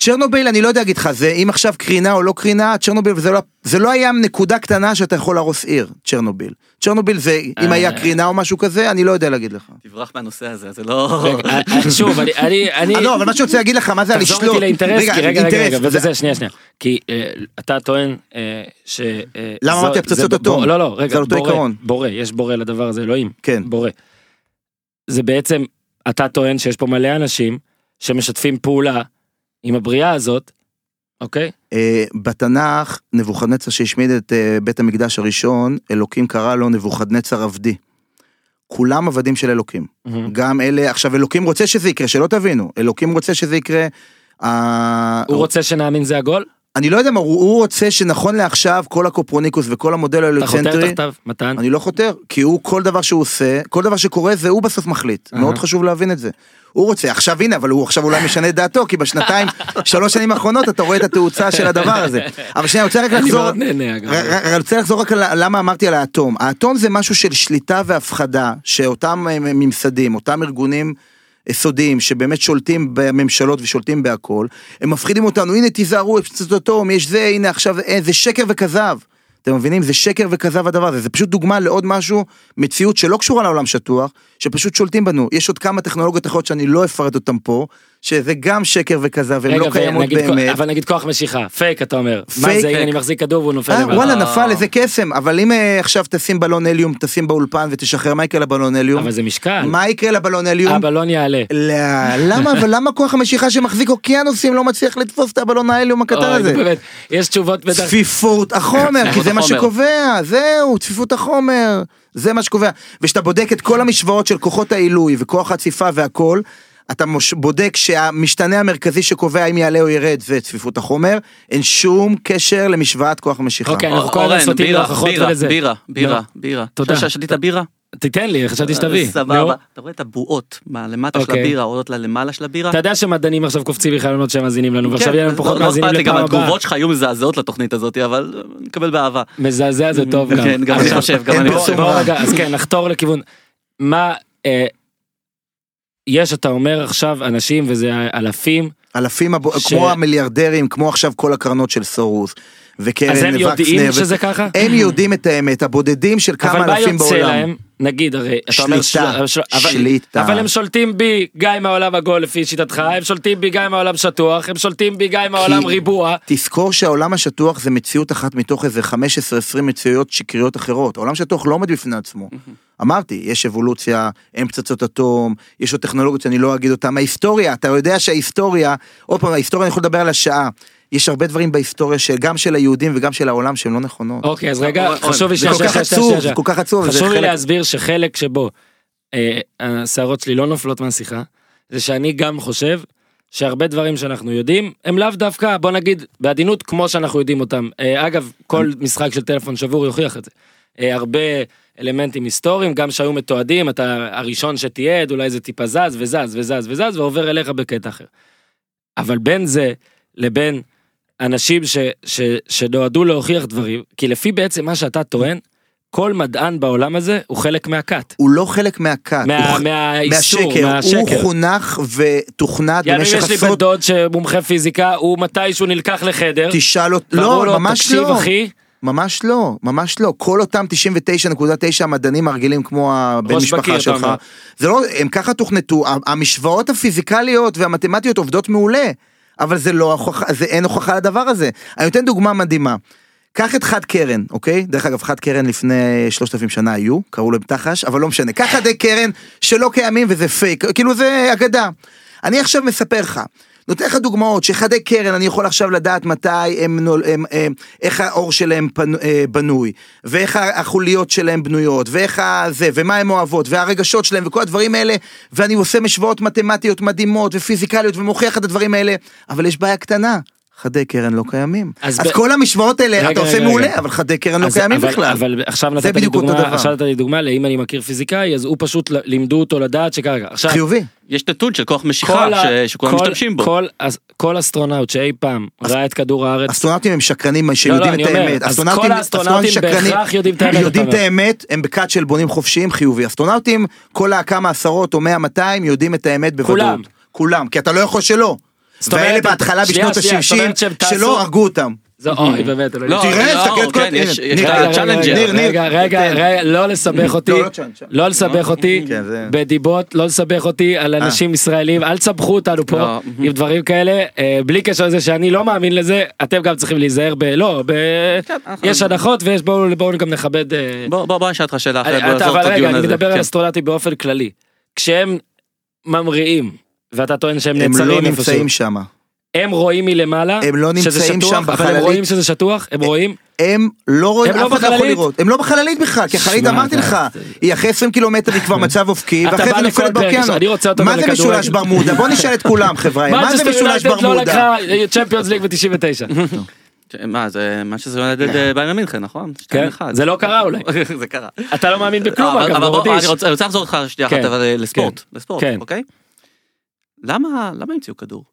[SPEAKER 5] צ'רנוביל, אני לא יודע להגיד לך, זה אם עכשיו קרינה או לא קרינה, צ'רנוביל זה לא, זה לא היה נקודה קטנה שאתה יכול להרוס עיר, צ'רנוביל. צ'רנוביל זה, אם היה קרינה או משהו כזה, אני לא יודע להגיד לך.
[SPEAKER 4] תברח מהנושא הזה, זה לא...
[SPEAKER 1] אה, אה, שוב, אני- אני... אני-
[SPEAKER 5] אה, לא, אבל מה שאני רוצה להגיד לך, מה זה
[SPEAKER 1] תחזור
[SPEAKER 5] לשלוט?
[SPEAKER 1] איתי לאינטרס, כי רגע, רגע, רגע,
[SPEAKER 5] זה-
[SPEAKER 1] וזה, שנייה, שנייה. כי אה, אתה טוען אה, ש... אה,
[SPEAKER 5] למה אמרתי הפצצות אטום?
[SPEAKER 1] בור- לא, לא, רגע,
[SPEAKER 5] אותו.
[SPEAKER 1] בורא, יש בורא לדבר הזה, אלוהים.
[SPEAKER 5] כן.
[SPEAKER 1] בורא. זה בעצם, אתה טוען שיש פה מלא אנשים שמשתפים פעולה עם הבריאה הזאת, אוקיי?
[SPEAKER 5] אה, בתנ"ך, נבוכדנצר שהשמיד את אה, בית המקדש הראשון, אלוקים קרא לו נבוכדנצר עבדי. כולם עבדים של אלוקים.
[SPEAKER 1] מהמם.
[SPEAKER 5] גם אלה, עכשיו אלוקים רוצה שזה יקרה, שלא תבינו, אלוקים רוצה שזה יקרה.
[SPEAKER 1] הוא רוצה שנאמין זה הגול?
[SPEAKER 5] אני לא יודע מה, הוא, רוצה שנכון לעכשיו כל הקופרוניקוס וכל המודל
[SPEAKER 1] אתה חותר
[SPEAKER 5] האלוצנטרי,
[SPEAKER 1] תחתיו, מתן?
[SPEAKER 5] אני לא חותר, כי הוא כל דבר שהוא עושה, כל דבר שקורה זה הוא בסוף מחליט,
[SPEAKER 1] אהה.
[SPEAKER 5] מאוד חשוב להבין את זה. הוא רוצה, עכשיו הנה, אבל הוא עכשיו אולי משנה את דעתו, כי בשנתיים, שלוש שנים האחרונות אתה רואה את התאוצה של הדבר הזה. אבל שנייה, אני רוצה רק לחזור, אני רוצה לחזור רק למה אמרתי על האטום. האטום זה משהו של שליטה והפחדה, שאותם אה, ממסדים, אותם ארגונים סודיים שבאמת שולטים בממשלות ושולטים בהכל, הם מפחידים אותנו, הנה תיזהרו, פצצות אטום, יש זה, הנה עכשיו, אה, זה שקר וכזב. אתם מבינים? זה שקר וכזב הדבר הזה, זה פשוט דוגמה לעוד משהו, מציאות שלא קשורה לעולם שטוח, שפשוט שולטים בנו. יש עוד כמה טכנולוגיות אחרות שאני לא אפרט אותן פה, שזה גם שקר וכזב, הן
[SPEAKER 1] רגע,
[SPEAKER 5] לא קיימות באמת.
[SPEAKER 1] אבל נגיד כוח משיכה, פייק אתה אומר. מה
[SPEAKER 5] פייק.
[SPEAKER 1] זה, הנה אני מחזיק כדור והוא נופל
[SPEAKER 5] אה,
[SPEAKER 1] למעלה.
[SPEAKER 5] וואלה נפל איזה קסם אבל אם אה, עכשיו תשים בלון הליום תשים באולפן ותשחרר מה יקרה לבלון הליום
[SPEAKER 1] אבל זה משקל.
[SPEAKER 5] מה יקרה לבלון הליום
[SPEAKER 1] הבלון יעלה.
[SPEAKER 5] לא, למה אבל למה כוח המשיכה שמחזיק אוקיינוסים לא מצליח לתפוס את הבלון ההליום הקטן הזה
[SPEAKER 1] באמת, יש תשובות בטח.
[SPEAKER 5] צפיפות החומר כי זה מה. שקובע זהו צפיפות החומר זה מה שקובע וכשאתה בודק את כל המשוואות של כוחות העילוי וכוח הציפה והכל. אתה מוש- בודק שהמשתנה המרכזי שקובע אם יעלה או ירד זה צפיפות החומר, אין שום קשר למשוואת כוח המשיכה.
[SPEAKER 1] אוקיי, אנחנו כל הזמן סוטים
[SPEAKER 4] בירה,
[SPEAKER 1] להוכחות
[SPEAKER 4] בירה,
[SPEAKER 1] ולזה.
[SPEAKER 4] בירה, בירה,
[SPEAKER 1] נו,
[SPEAKER 4] בירה.
[SPEAKER 1] תודה.
[SPEAKER 4] אתה שתית בירה?
[SPEAKER 1] תיתן לי, חשבתי שתביא. נו.
[SPEAKER 4] סבבה. אתה רואה את הבועות, מה למטה של
[SPEAKER 1] אוקיי.
[SPEAKER 4] הבירה עולות ללמעלה של הבירה?
[SPEAKER 1] אתה יודע שמדענים עכשיו קופצים בחלונות שהם מאזינים לנו, ועכשיו
[SPEAKER 4] כן,
[SPEAKER 1] יהיה לנו פחות
[SPEAKER 4] לא-
[SPEAKER 1] מאזינים
[SPEAKER 4] לי, גם
[SPEAKER 1] לפעם הבאה.
[SPEAKER 4] התגובות שלך היו מזעזעות לתוכנית הזאת, אבל אה, נקבל באהבה.
[SPEAKER 1] מזעזע זה טוב גם.
[SPEAKER 4] כן, גם אני חושב, גם אני חושב.
[SPEAKER 1] אז כן, נחתור לכיוון. מה, אה, יש, אתה אומר עכשיו, אנשים, וזה אלפים,
[SPEAKER 5] אלפים, הבו...
[SPEAKER 1] ש-
[SPEAKER 5] כמו המיליארדרים, כמו עכשיו כל הקרנות של סורוס, וקרן
[SPEAKER 1] אז הם יודעים
[SPEAKER 5] וקסנר,
[SPEAKER 1] שזה ככה?
[SPEAKER 5] הם יודעים את האמת, הבודדים של
[SPEAKER 1] אבל
[SPEAKER 5] כמה
[SPEAKER 1] מה
[SPEAKER 5] אלפים
[SPEAKER 1] יוצא
[SPEAKER 5] בעולם.
[SPEAKER 1] להם? נגיד הרי, אתה אומר,
[SPEAKER 5] שליטה,
[SPEAKER 1] של- אבל-
[SPEAKER 5] שליטה.
[SPEAKER 1] אבל הם שולטים בי גם עם העולם עגול לפי שיטתך, הם שולטים בי גם עם העולם שטוח, הם שולטים בי גם עם העולם ריבוע.
[SPEAKER 5] תזכור שהעולם השטוח זה מציאות אחת מתוך איזה 15-20 מציאויות שקריות אחרות. העולם השטוח לא עומד בפני עצמו. אמרתי, יש אבולוציה, אין פצצות אטום, יש עוד טכנולוגיות שאני לא אגיד אותן. ההיסטוריה, אתה יודע שההיסטוריה, עוד פעם, ההיסטוריה אני יכול לדבר על השעה. יש הרבה דברים בהיסטוריה שגם של היהודים וגם של העולם שהם לא נכונות.
[SPEAKER 1] אוקיי, אז רגע, חשוב לי
[SPEAKER 5] זה כל כך עצוב, זה כל כך עצוב.
[SPEAKER 1] חשוב לי להסביר שחלק שבו אה, השערות שלי לא נופלות מהשיחה, זה שאני גם חושב שהרבה דברים שאנחנו יודעים הם לאו דווקא בוא נגיד בעדינות כמו שאנחנו יודעים אותם. אה, אגב כל משחק של טלפון שבור יוכיח את זה. אה, הרבה אלמנטים היסטוריים, גם שהיו מתועדים, אתה הראשון שתיעד, אולי זה טיפה זז וזז וזז וזז, ועובר אליך בקטע אחר. אבל בין זה לבין אנשים ש, ש, שנועדו להוכיח דברים, כי לפי בעצם מה שאתה טוען, כל מדען בעולם הזה הוא חלק מהכת.
[SPEAKER 5] הוא לא חלק מהכת,
[SPEAKER 1] מה-
[SPEAKER 5] הוא-
[SPEAKER 1] מהאיסור,
[SPEAKER 5] מהשקר, הוא
[SPEAKER 1] מהשקר.
[SPEAKER 5] חונך ותוכנת במשך
[SPEAKER 1] יש לי בן
[SPEAKER 5] עשרות,
[SPEAKER 1] דוד שמומחה פיזיקה, הוא מתישהו נלקח לחדר,
[SPEAKER 5] תשאל אותו, לא,
[SPEAKER 1] לו,
[SPEAKER 5] ממש
[SPEAKER 1] תקשיב
[SPEAKER 5] לא,
[SPEAKER 1] אחי,
[SPEAKER 5] ממש לא, ממש לא, כל אותם 99.9 מדענים הרגילים כמו הבן משפחה שלך. זה לא, הם ככה תוכנתו, המשוואות הפיזיקליות והמתמטיות עובדות מעולה, אבל זה לא הוכחה, זה אין הוכחה לדבר הזה. אני נותן דוגמה מדהימה. קח את חד קרן, אוקיי? דרך אגב, חד קרן לפני 3,000 שנה היו, קראו להם תחש, אבל לא משנה. קח חדי קרן שלא קיימים וזה פייק, כאילו זה אגדה. אני עכשיו מספר לך, נותן לך דוגמאות שחדי קרן, אני יכול עכשיו לדעת מתי הם, נול, הם, הם איך העור שלהם פנו, אה, בנוי, ואיך החוליות שלהם בנויות, ואיך זה, ומה הם אוהבות, והרגשות שלהם, וכל הדברים האלה, ואני עושה משוואות מתמטיות מדהימות ופיזיקליות ומוכיח את הדברים האלה, אבל יש בעיה קטנה. חדי קרן לא קיימים.
[SPEAKER 1] אז
[SPEAKER 5] אז,
[SPEAKER 1] ב-
[SPEAKER 5] כל המשוואות האלה,
[SPEAKER 1] רגע,
[SPEAKER 5] אתה עושה
[SPEAKER 1] רגע,
[SPEAKER 5] מעולה,
[SPEAKER 1] רגע.
[SPEAKER 5] אבל חדי קרן לא קיימים
[SPEAKER 1] אבל-
[SPEAKER 5] בכלל.
[SPEAKER 1] אבל עכשיו נתת לי דוגמה. עכשיו נתת לי דוגמה לאם אני מכיר פיזיקאי, אז הוא פשוט לימדו אותו לדעת שככה. עכשיו,
[SPEAKER 5] חיובי.
[SPEAKER 4] יש נתון של כוח משיכה ש- שכולם
[SPEAKER 1] כל-
[SPEAKER 4] משתמשים בו.
[SPEAKER 1] כל- אז כל אסטרונאוט שאי פעם ראה את כדור הארץ,
[SPEAKER 5] אסטרונאוטים הם שקרנים
[SPEAKER 1] לא,
[SPEAKER 5] שיודעים
[SPEAKER 1] אני
[SPEAKER 5] את האמת.
[SPEAKER 1] אז
[SPEAKER 5] אסטרונאוטים
[SPEAKER 1] כל האסטרונאוטים
[SPEAKER 5] אסטרונאוטים
[SPEAKER 1] בהכרח יודעים את האמת,
[SPEAKER 5] יודעים את האמת, הם בכת של בונים חופשיים חיובי. אסטרונאוטים, כל הכמה עשרות או מאה מאתיים יודעים את האמת בוודאות.
[SPEAKER 1] כולם.
[SPEAKER 5] כולם, כי אתה לא יכול שלא.
[SPEAKER 1] זאת אומרת,
[SPEAKER 5] ואלה בהתחלה בשנות
[SPEAKER 1] שנייה, זאת אומרת שהם
[SPEAKER 5] ה-60
[SPEAKER 1] טסו-
[SPEAKER 5] שלא הרגו אותם.
[SPEAKER 1] זה אוי באמת, אלוהים.
[SPEAKER 4] לא,
[SPEAKER 5] תראה,
[SPEAKER 4] לא,
[SPEAKER 5] תסתכל את כל-
[SPEAKER 4] כן,
[SPEAKER 5] ניר. ניר,
[SPEAKER 1] רגע, רגע, לא לסבך אותי,
[SPEAKER 5] לא,
[SPEAKER 1] לסבך אותי בדיבות, לא לסבך אותי על אנשים ישראלים, אל תסבכו אותנו פה
[SPEAKER 4] לא.
[SPEAKER 1] עם דברים כאלה, אה, בלי קשר לזה שאני לא מאמין לזה, אתם גם צריכים להיזהר ב... לא, ב...
[SPEAKER 4] כן,
[SPEAKER 1] יש הנחות ויש בואו גם נכבד... אה,
[SPEAKER 4] בוא בוא בוא נשאל אותך שאלה אחרת,
[SPEAKER 1] אבל רגע, אני. מדבר על
[SPEAKER 4] כן.
[SPEAKER 1] אסטרונטים באופן כללי. כשהם ממריאים, ואתה טוען שהם
[SPEAKER 5] הם
[SPEAKER 1] נעצרים
[SPEAKER 5] לא
[SPEAKER 1] איפשהו,
[SPEAKER 5] נמצאים שם.
[SPEAKER 1] הם רואים מלמעלה,
[SPEAKER 5] הם לא נמצאים
[SPEAKER 1] שטוח,
[SPEAKER 5] שם
[SPEAKER 1] אבל הם
[SPEAKER 5] בחללית.
[SPEAKER 1] רואים שזה שטוח, הם רואים,
[SPEAKER 5] הם לא רואים,
[SPEAKER 1] הם לא
[SPEAKER 5] אף אחד לא יכול
[SPEAKER 1] בחללית?
[SPEAKER 5] לראות. הם לא בחללית בכלל, כי החללית אמרתי לך, היא אחרי 20 קילומטר היא כבר מצב אופקי,
[SPEAKER 1] אתה
[SPEAKER 5] ואחרי זה נופלת באוקיינוס. מה זה. משולש ברמודה? בוא נשאל את כולם חבר'ה, מה זה משולש
[SPEAKER 1] לא
[SPEAKER 5] ברמודה?
[SPEAKER 1] לקחה צ'מפיונס ליג ב-99.
[SPEAKER 4] כן, מה זה מה שזה יונדד ביירן מינכן נכון?
[SPEAKER 1] כן,
[SPEAKER 4] 2-1.
[SPEAKER 1] זה לא קרה אולי.
[SPEAKER 4] זה קרה.
[SPEAKER 1] אתה לא מאמין בכלום
[SPEAKER 4] אבל-
[SPEAKER 1] אגב.
[SPEAKER 4] אני רוצה לחזור איתך שנייה אחת
[SPEAKER 1] כן,
[SPEAKER 4] אבל, אה, לספורט,
[SPEAKER 1] כן,
[SPEAKER 4] לספורט,
[SPEAKER 1] כן.
[SPEAKER 4] אוקיי? למה למה המציאו כדור?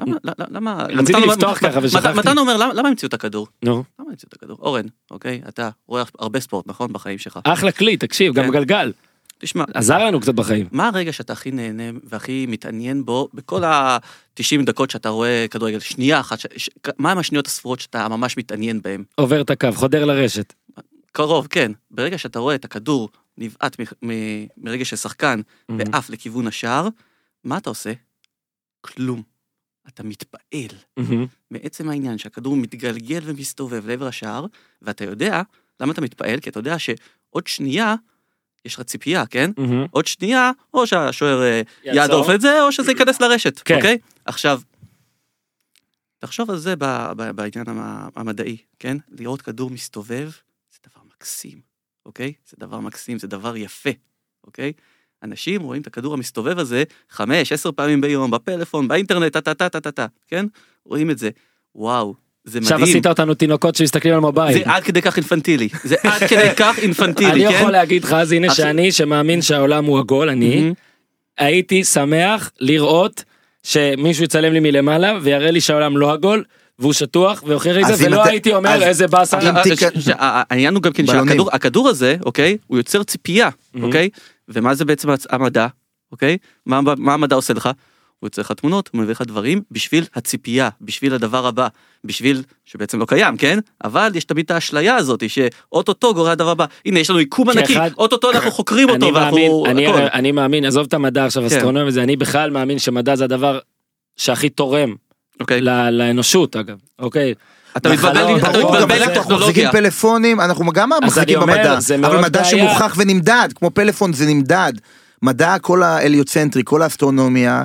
[SPEAKER 4] למה למה-
[SPEAKER 1] רציתי לפתוח ככה ושכחתי.
[SPEAKER 4] מתן אומר למה המציאו את הכדור?
[SPEAKER 1] נו,
[SPEAKER 4] למה המציאו את הכדור? אורן, אוקיי? אתה רואה הרבה ספורט נכון בחיים שלך.
[SPEAKER 1] אחלה כלי, תקשיב, גם
[SPEAKER 4] כן.
[SPEAKER 1] גלגל.
[SPEAKER 4] תשמע,
[SPEAKER 1] עזר לנו קצת בחיים.
[SPEAKER 4] מה הרגע שאתה הכי נהנה והכי מתעניין בו בכל ה-90 דקות שאתה רואה כדורגל? שנייה אחת, מה הם השניות הספורות שאתה ממש מתעניין בהם?
[SPEAKER 1] עובר את הקו, חודר לרשת.
[SPEAKER 4] קרוב, כן. ברגע שאתה רואה את הכדור נבעט מ- מ- מרגע של שחקן ועף לכיוון השער, מה אתה עושה? כלום. אתה מתפעל. מעצם העניין שהכדור מתגלגל ומסתובב לעבר השער, ואתה יודע, למה אתה מתפעל? כי אתה יודע שעוד שנייה, יש לך ציפייה, כן?
[SPEAKER 1] מהמם.
[SPEAKER 4] עוד שנייה, או שהשוער אה. יעדוף את זה, או שזה ייכנס לרשת,
[SPEAKER 1] כן.
[SPEAKER 4] אוקיי? עכשיו, תחשוב על זה בעניין המ- המדעי, כן? לראות כדור מסתובב, זה דבר מקסים, אוקיי? זה דבר מקסים, זה דבר יפה, אוקיי? אנשים רואים את הכדור המסתובב הזה חמש, עשר פעמים ביום, בפלאפון, באינטרנט, טה-טה-טה-טה-טה, כן? רואים את זה. וואו, זה
[SPEAKER 1] עכשיו
[SPEAKER 4] מדהים.
[SPEAKER 1] עשית אותנו תינוקות שמסתכלים על מובייל.
[SPEAKER 4] זה עד כדי כך אינפנטילי. זה עד כדי כך אינפנטילי,
[SPEAKER 1] אני
[SPEAKER 4] כן?
[SPEAKER 1] יכול להגיד לך, אז הנה
[SPEAKER 4] עכשיו-
[SPEAKER 1] שאני, שמאמין שהעולם הוא עגול, אני. הייתי שמח לראות שמישהו יצלם לי מלמעלה ויראה לי שהעולם לא עגול, והוא שטוח ויוכיח לי זה, ולא
[SPEAKER 5] אתה-
[SPEAKER 1] הייתי אומר
[SPEAKER 5] אז-
[SPEAKER 1] איזה באסה.
[SPEAKER 4] העניין הוא גם כן. שהכדור הכדור הזה אוקיי הוא יוצר ציפייה
[SPEAKER 1] Mhm.
[SPEAKER 4] אוקיי ומה זה בעצם המדע אוקיי מה מה המדע עושה לך. הוא יוצר לך תמונות הוא מביא לך דברים בשביל הציפייה בשביל הדבר הבא בשביל שבעצם לא קיים כן אבל יש תמיד את האשליה הזאת שאו-טו-טו קורה הדבר הבא הנה יש לנו עיקום ענקי או-טו-טו אנחנו חוקרים
[SPEAKER 1] אני
[SPEAKER 4] אותו ואנחנו
[SPEAKER 1] אני,
[SPEAKER 4] הכל.
[SPEAKER 1] אני מאמין, עזוב את המדע עכשיו,
[SPEAKER 4] כן.
[SPEAKER 1] אסטרונומיה וזה, אני בכלל מאמין שמדע זה הדבר שהכי תורם
[SPEAKER 4] אוקיי
[SPEAKER 1] לאנושות אגב, אוקיי.
[SPEAKER 4] אתה מתבלבל עם-
[SPEAKER 5] ברור,
[SPEAKER 4] מתבלבל עם
[SPEAKER 5] אנחנו מחזיקים
[SPEAKER 4] טכנולוגיה.
[SPEAKER 5] פלאפונים, אנחנו גם מחזיקים במדע, אבל מדע. שמוכח ונמדד, כמו פלאפון זה נמדד. מדע כל ההליוצנטרי, כל האסטרונומיה,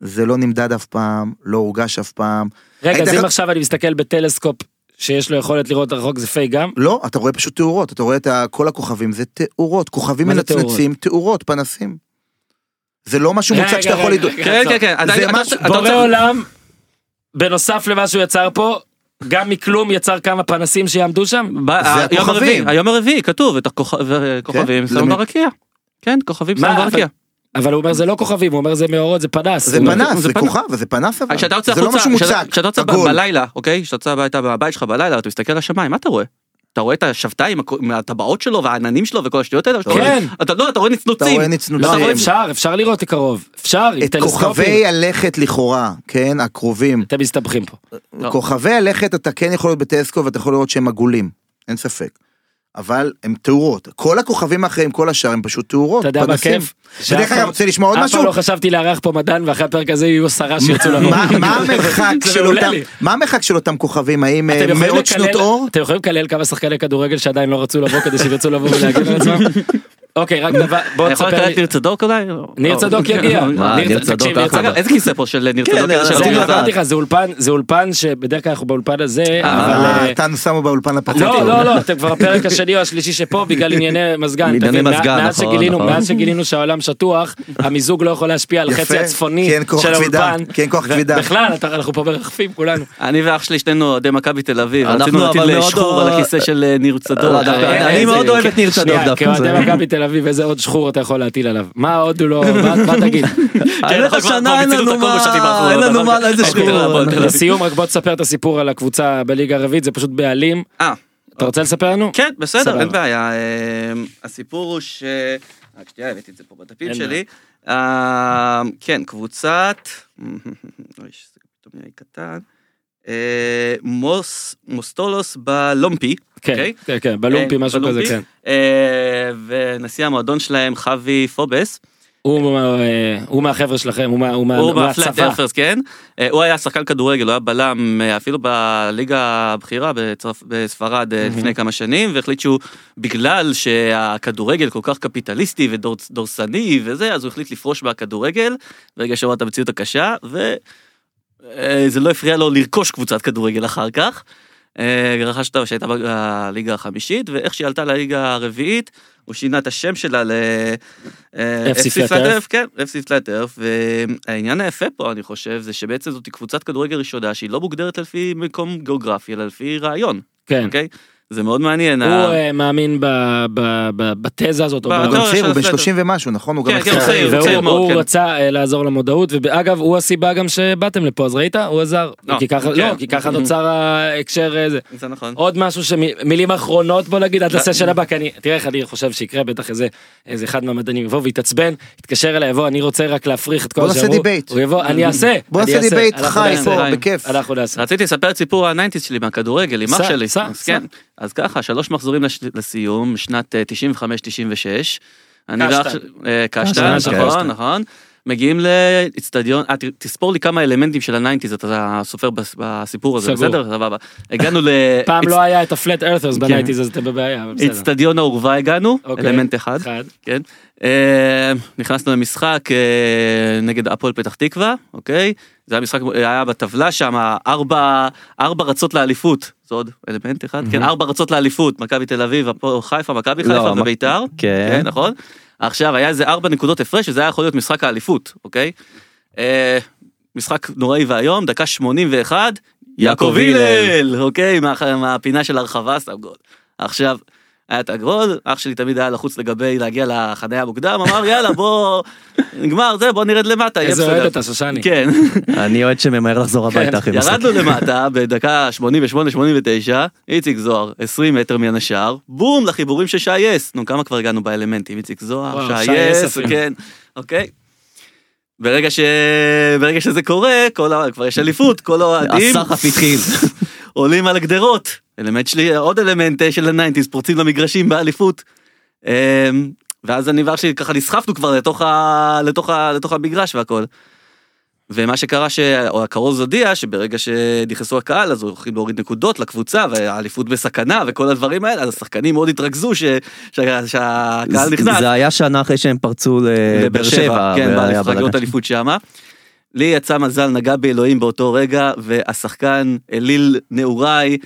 [SPEAKER 5] זה לא נמדד אף פעם, לא הורגש אף פעם.
[SPEAKER 1] רגע, אז אם עכשיו אני מסתכל בטלסקופ שיש לו יכולת לראות רחוק זה פייק גם?
[SPEAKER 5] לא, אתה רואה פשוט תאורות, אתה רואה את כל הכוכבים, זה תאורות, כוכבים מנצנצים, תאורות, פנסים. זה לא משהו מוצק שאתה יכול.
[SPEAKER 1] רגע.
[SPEAKER 4] כן כן כן
[SPEAKER 1] בורא עולם, בנוסף למה שהוא יצר פה, גם מכלום יצר כמה פנסים שיעמדו שם?
[SPEAKER 5] הכוכבים.
[SPEAKER 4] הרביעי, היום הרביעי כתוב את הכוכבים
[SPEAKER 5] כן,
[SPEAKER 4] שמו ברקיע. כן, כוכבים שמו ברקיע.
[SPEAKER 1] אבל הוא אומר זה לא כוכבים, הוא אומר זה מאורות, זה פנס.
[SPEAKER 5] זה פנס,
[SPEAKER 4] זה
[SPEAKER 5] זה. כוכב, זה פנס אבל. זה לא משהו מוצק,
[SPEAKER 4] כשאתה יוצא. בלילה, אוקיי? כשאתה יוצא הביתה מהבית שלך בלילה, אתה מסתכל לשמיים, מה אתה רואה? אתה רואה את השבתאי עם הטבעות שלו והעננים שלו וכל השטויות האלה?
[SPEAKER 1] כן.
[SPEAKER 4] אתה לא, אתה רואה נצנוצים.
[SPEAKER 5] אתה רואה
[SPEAKER 1] לא,
[SPEAKER 5] נצנוצים.
[SPEAKER 1] אבל אפשר, אפשר לראות מקרוב. אפשר, עם
[SPEAKER 5] את. כוכבי הלכת לכאורה, כן, הקרובים.
[SPEAKER 1] אתם מסתבכים פה.
[SPEAKER 4] לא.
[SPEAKER 5] כוכבי הלכת אתה כן יכול להיות בטלסקופ ואתה יכול לראות שהם עגולים, אין ספק. אבל הם תאורות, כל הכוכבים האחרים, כל השאר הם פשוט תאורות,
[SPEAKER 1] אתה יודע מה. כיף?
[SPEAKER 5] ודרך אגב, רוצה לשמוע עוד
[SPEAKER 1] אף
[SPEAKER 5] משהו?
[SPEAKER 1] פעם לא חשבתי לארח פה מדען ואחרי הפרק הזה יהיו עשרה שירצו לבוא.
[SPEAKER 5] מה המרחק של אותם,
[SPEAKER 1] לי.
[SPEAKER 5] מה המרחק של אותם כוכבים, האם אה, מאות שנות אור?
[SPEAKER 1] אתם יכולים לקלל כמה שחקני כדורגל שעדיין לא רצו לבוא כדי שירצו לבוא ולהגן על עצמם? אוקיי, רק דבר, בוא
[SPEAKER 4] אני יכול
[SPEAKER 1] תספר לי.
[SPEAKER 4] את ניר צדוק אולי?
[SPEAKER 1] ניר צדוק יגיע.
[SPEAKER 3] מה, ניר צדוק אחלה.
[SPEAKER 4] איזה כיסא פה של ניר
[SPEAKER 3] כן,
[SPEAKER 4] צדוק? אוהד?
[SPEAKER 1] אמרתי לך, זה אולפן, זה אולפן שבדרך כלל אנחנו באולפן הזה, אבל...
[SPEAKER 5] אה,
[SPEAKER 1] אה,
[SPEAKER 5] אותנו שמו באולפן הפחות
[SPEAKER 1] לא. לא, לא, אתם כבר הפרק השני או השלישי שפה בגלל ענייני מזגן. מאז
[SPEAKER 3] נכון,
[SPEAKER 1] שגילינו-
[SPEAKER 3] נכון.
[SPEAKER 1] מאז שגילינו שהעולם שטוח, המיזוג לא יכול להשפיע על החצי הצפוני
[SPEAKER 5] כי אין כוח
[SPEAKER 1] של האולפן.
[SPEAKER 5] כי אין כוח כבידה.
[SPEAKER 1] בכלל, אתה- אנחנו פה מרחפים כולנו.
[SPEAKER 4] אני ואח שלי שנינו אוהדי מכבי תל אביב,
[SPEAKER 3] אנחנו אבל
[SPEAKER 4] שחור על הכיסא של אה, ניר צדוק.
[SPEAKER 3] לא,
[SPEAKER 4] אה,
[SPEAKER 3] אני מאוד אוהב את ניר צדוק דווקא.
[SPEAKER 1] תל אביב, איזה עוד שחור אתה יכול להטיל עליו? מה עוד הוא לא... מה תגיד?
[SPEAKER 4] כבר
[SPEAKER 3] אין לנו מה,
[SPEAKER 4] האחרונות,
[SPEAKER 3] אין לנו
[SPEAKER 4] אבל-
[SPEAKER 3] מה, איזה שחור.
[SPEAKER 1] לסיום, רק בוא תספר את הסיפור על הקבוצה בליגה הרביעית, זה פשוט בעלים.
[SPEAKER 4] אה,
[SPEAKER 1] אתה רוצה לספר לנו?
[SPEAKER 4] כן, בסדר. אין בעיה. אה, הסיפור הוא ש... רק שנייה, הבאתי את זה פה בדפים שלי. אה, כן, קבוצת... אוי, זה קטן. אה, מוס, מוסטולוס בלומפי.
[SPEAKER 1] כן,
[SPEAKER 4] אוקיי?
[SPEAKER 1] כן, כן, בלומפי,
[SPEAKER 4] אה,
[SPEAKER 1] משהו כזה,
[SPEAKER 4] בלומפי.
[SPEAKER 1] כן.
[SPEAKER 4] אה, ונשיא המועדון שלהם, חווי פובס.
[SPEAKER 1] הוא אה, הוא מהחבר'ה שלכם, הוא מה- הוא
[SPEAKER 4] הוא
[SPEAKER 1] מהצבא.
[SPEAKER 4] ארפרס, כן. הוא היה שחקן כדורגל, הוא היה בלם אפילו בליגה הבכירה בצרפ- בספרד אה, לפני כמה שנים, והחליט שהוא, בגלל שהכדורגל כל כך קפיטליסטי ודורסני וזה, אז הוא החליט לפרוש מהכדורגל, ברגע שהוא את המציאות הקשה, וזה לא הפריע לו לרכוש קבוצת כדורגל אחר כך. אה, רכש אותה שהייתה בליגה החמישית, ואיך שהיא עלתה לליגה הרביעית, הוא שינה את השם שלה ל... אה,
[SPEAKER 1] FC Flat
[SPEAKER 4] Flat Earth, כן, FC Flat Earth, והעניין היפה פה, אני חושב, זה שבעצם זאת קבוצת כדורגל ראשונה שהיא לא מוגדרת לפי מקום גיאוגרפי, אלא לפי רעיון,
[SPEAKER 1] כן.
[SPEAKER 4] אוקיי? זה מאוד מעניין.
[SPEAKER 1] הוא אה, מאמין ב- ב- ב- בתזה הזאת.
[SPEAKER 5] הוא
[SPEAKER 4] לא,
[SPEAKER 5] גם צעיר, הוא בן
[SPEAKER 4] הסדר.
[SPEAKER 5] 30 ומשהו, נכון? הוא
[SPEAKER 4] כן,
[SPEAKER 5] גם
[SPEAKER 4] כן, הוא צעיר, הוא
[SPEAKER 1] והוא
[SPEAKER 4] כן.
[SPEAKER 1] רצה אה, לעזור למודעות, ואגב, הוא הסיבה גם שבאתם לפה, אז ראית? הוא עזר.
[SPEAKER 4] לא,
[SPEAKER 1] כי ככה,
[SPEAKER 4] כן.
[SPEAKER 1] לא, נוצר ההקשר הזה.
[SPEAKER 4] זה נכון.
[SPEAKER 1] עוד משהו שמילים אחרונות בוא נגיד עד לסשן הבא כי אני תראה איך אני חושב שיקרה בטח איזה אחד מהמדענים יבוא ויתעצבן יתקשר אליי יבוא אני רוצה רק להפריך את כל
[SPEAKER 5] בוא נעשה
[SPEAKER 1] שאמרו."
[SPEAKER 5] debate.
[SPEAKER 1] הוא יבוא אני אעשה
[SPEAKER 5] בוא נעשה
[SPEAKER 1] debate
[SPEAKER 5] חי. פה. בכיף.
[SPEAKER 1] אנחנו נעשה.
[SPEAKER 4] רציתי לספר את סיפור ה nineties שלי מהכדורגל עם אח שלי. אז. כן. ככה, שלוש מחזורים לש- לסיום, שנת אה, 95-96. אני ואח
[SPEAKER 1] קשטן.
[SPEAKER 4] שלי, אה,
[SPEAKER 1] קשטן,
[SPEAKER 4] קשטן. נכון, נכון. מגיעים לאצטדיון, אה, תספור לי כמה אלמנטים של ה nineties אתה סופר בס- בסיפור הזה,
[SPEAKER 1] סגור.
[SPEAKER 4] בסדר? סבבה. הגענו ל...
[SPEAKER 1] פעם לא היה את ה flat earthers ב nineties אז אתם בבעיה אבל בסדר.
[SPEAKER 4] אצטדיון האורווה הגענו,
[SPEAKER 1] אוקיי.
[SPEAKER 4] אלמנט אחד.
[SPEAKER 1] אחד.
[SPEAKER 4] כן. אה, נכנסנו למשחק אה, נגד הפועל פתח תקווה, אוקיי? זה היה משחק, היה בטבלה שם ארבע, ארבע רצות לאליפות, זה עוד אלמנט אחד, כן, ארבע רצות לאליפות, מכבי תל אביב, חיפה, מכבי
[SPEAKER 3] לא,
[SPEAKER 4] חיפה וביתר,
[SPEAKER 3] כן.
[SPEAKER 4] כן, נכון? עכשיו היה איזה ארבע נקודות הפרש, שזה היה יכול להיות משחק האליפות, אוקיי? אה, משחק נוראי ואיום, דקה 81, יעקב הלל, אוקיי, מה- מהפינה של הרחבה, שם גול. עכשיו, היה את הגול, אח שלי תמיד היה לחוץ לגבי להגיע לחניה המוקדם, אמר יאללה בוא, נגמר זה, בוא נרד למטה,
[SPEAKER 1] איזה
[SPEAKER 4] בסדר.
[SPEAKER 1] אוהד אתה שושני.
[SPEAKER 4] כן,
[SPEAKER 3] אני אוהד שממהר לחזור הביתה אחרי משחק.
[SPEAKER 4] ירדנו למטה בדקה 88-89, איציק זוהר 20 מטר מן השער, בום לחיבורים של שי יס, נו כמה כבר הגענו באלמנטים, איציק זוהר, שי
[SPEAKER 1] אפילו.
[SPEAKER 4] כן, אוקיי. ברגע ש... ברגע שזה קורה, כל ה... כבר יש אליפות, כל האוהדים
[SPEAKER 3] הסחף התחיל.
[SPEAKER 4] עולים על הגדרות. אלמנט שלי, עוד אלמנט אה, של הניינטיז, פורצים למגרשים באליפות. אמ, ואז אני ואח שלי ככה נסחפנו כבר לתוך, ה... לתוך, ה... לתוך המגרש והכל. ומה שקרה שהכרוז הודיע שברגע שנכנסו הקהל אז הולכים להוריד נקודות לקבוצה והאליפות בסכנה וכל הדברים האלה אז השחקנים מאוד התרכזו ש... שה... שהקהל נכנס.
[SPEAKER 3] זה היה שנה אחרי שהם פרצו לבאר שבע.
[SPEAKER 4] כן,
[SPEAKER 3] בלגן.
[SPEAKER 4] אליפות שמה. לי יצא מזל נגע באלוהים באותו רגע והשחקן אליל נעוריי.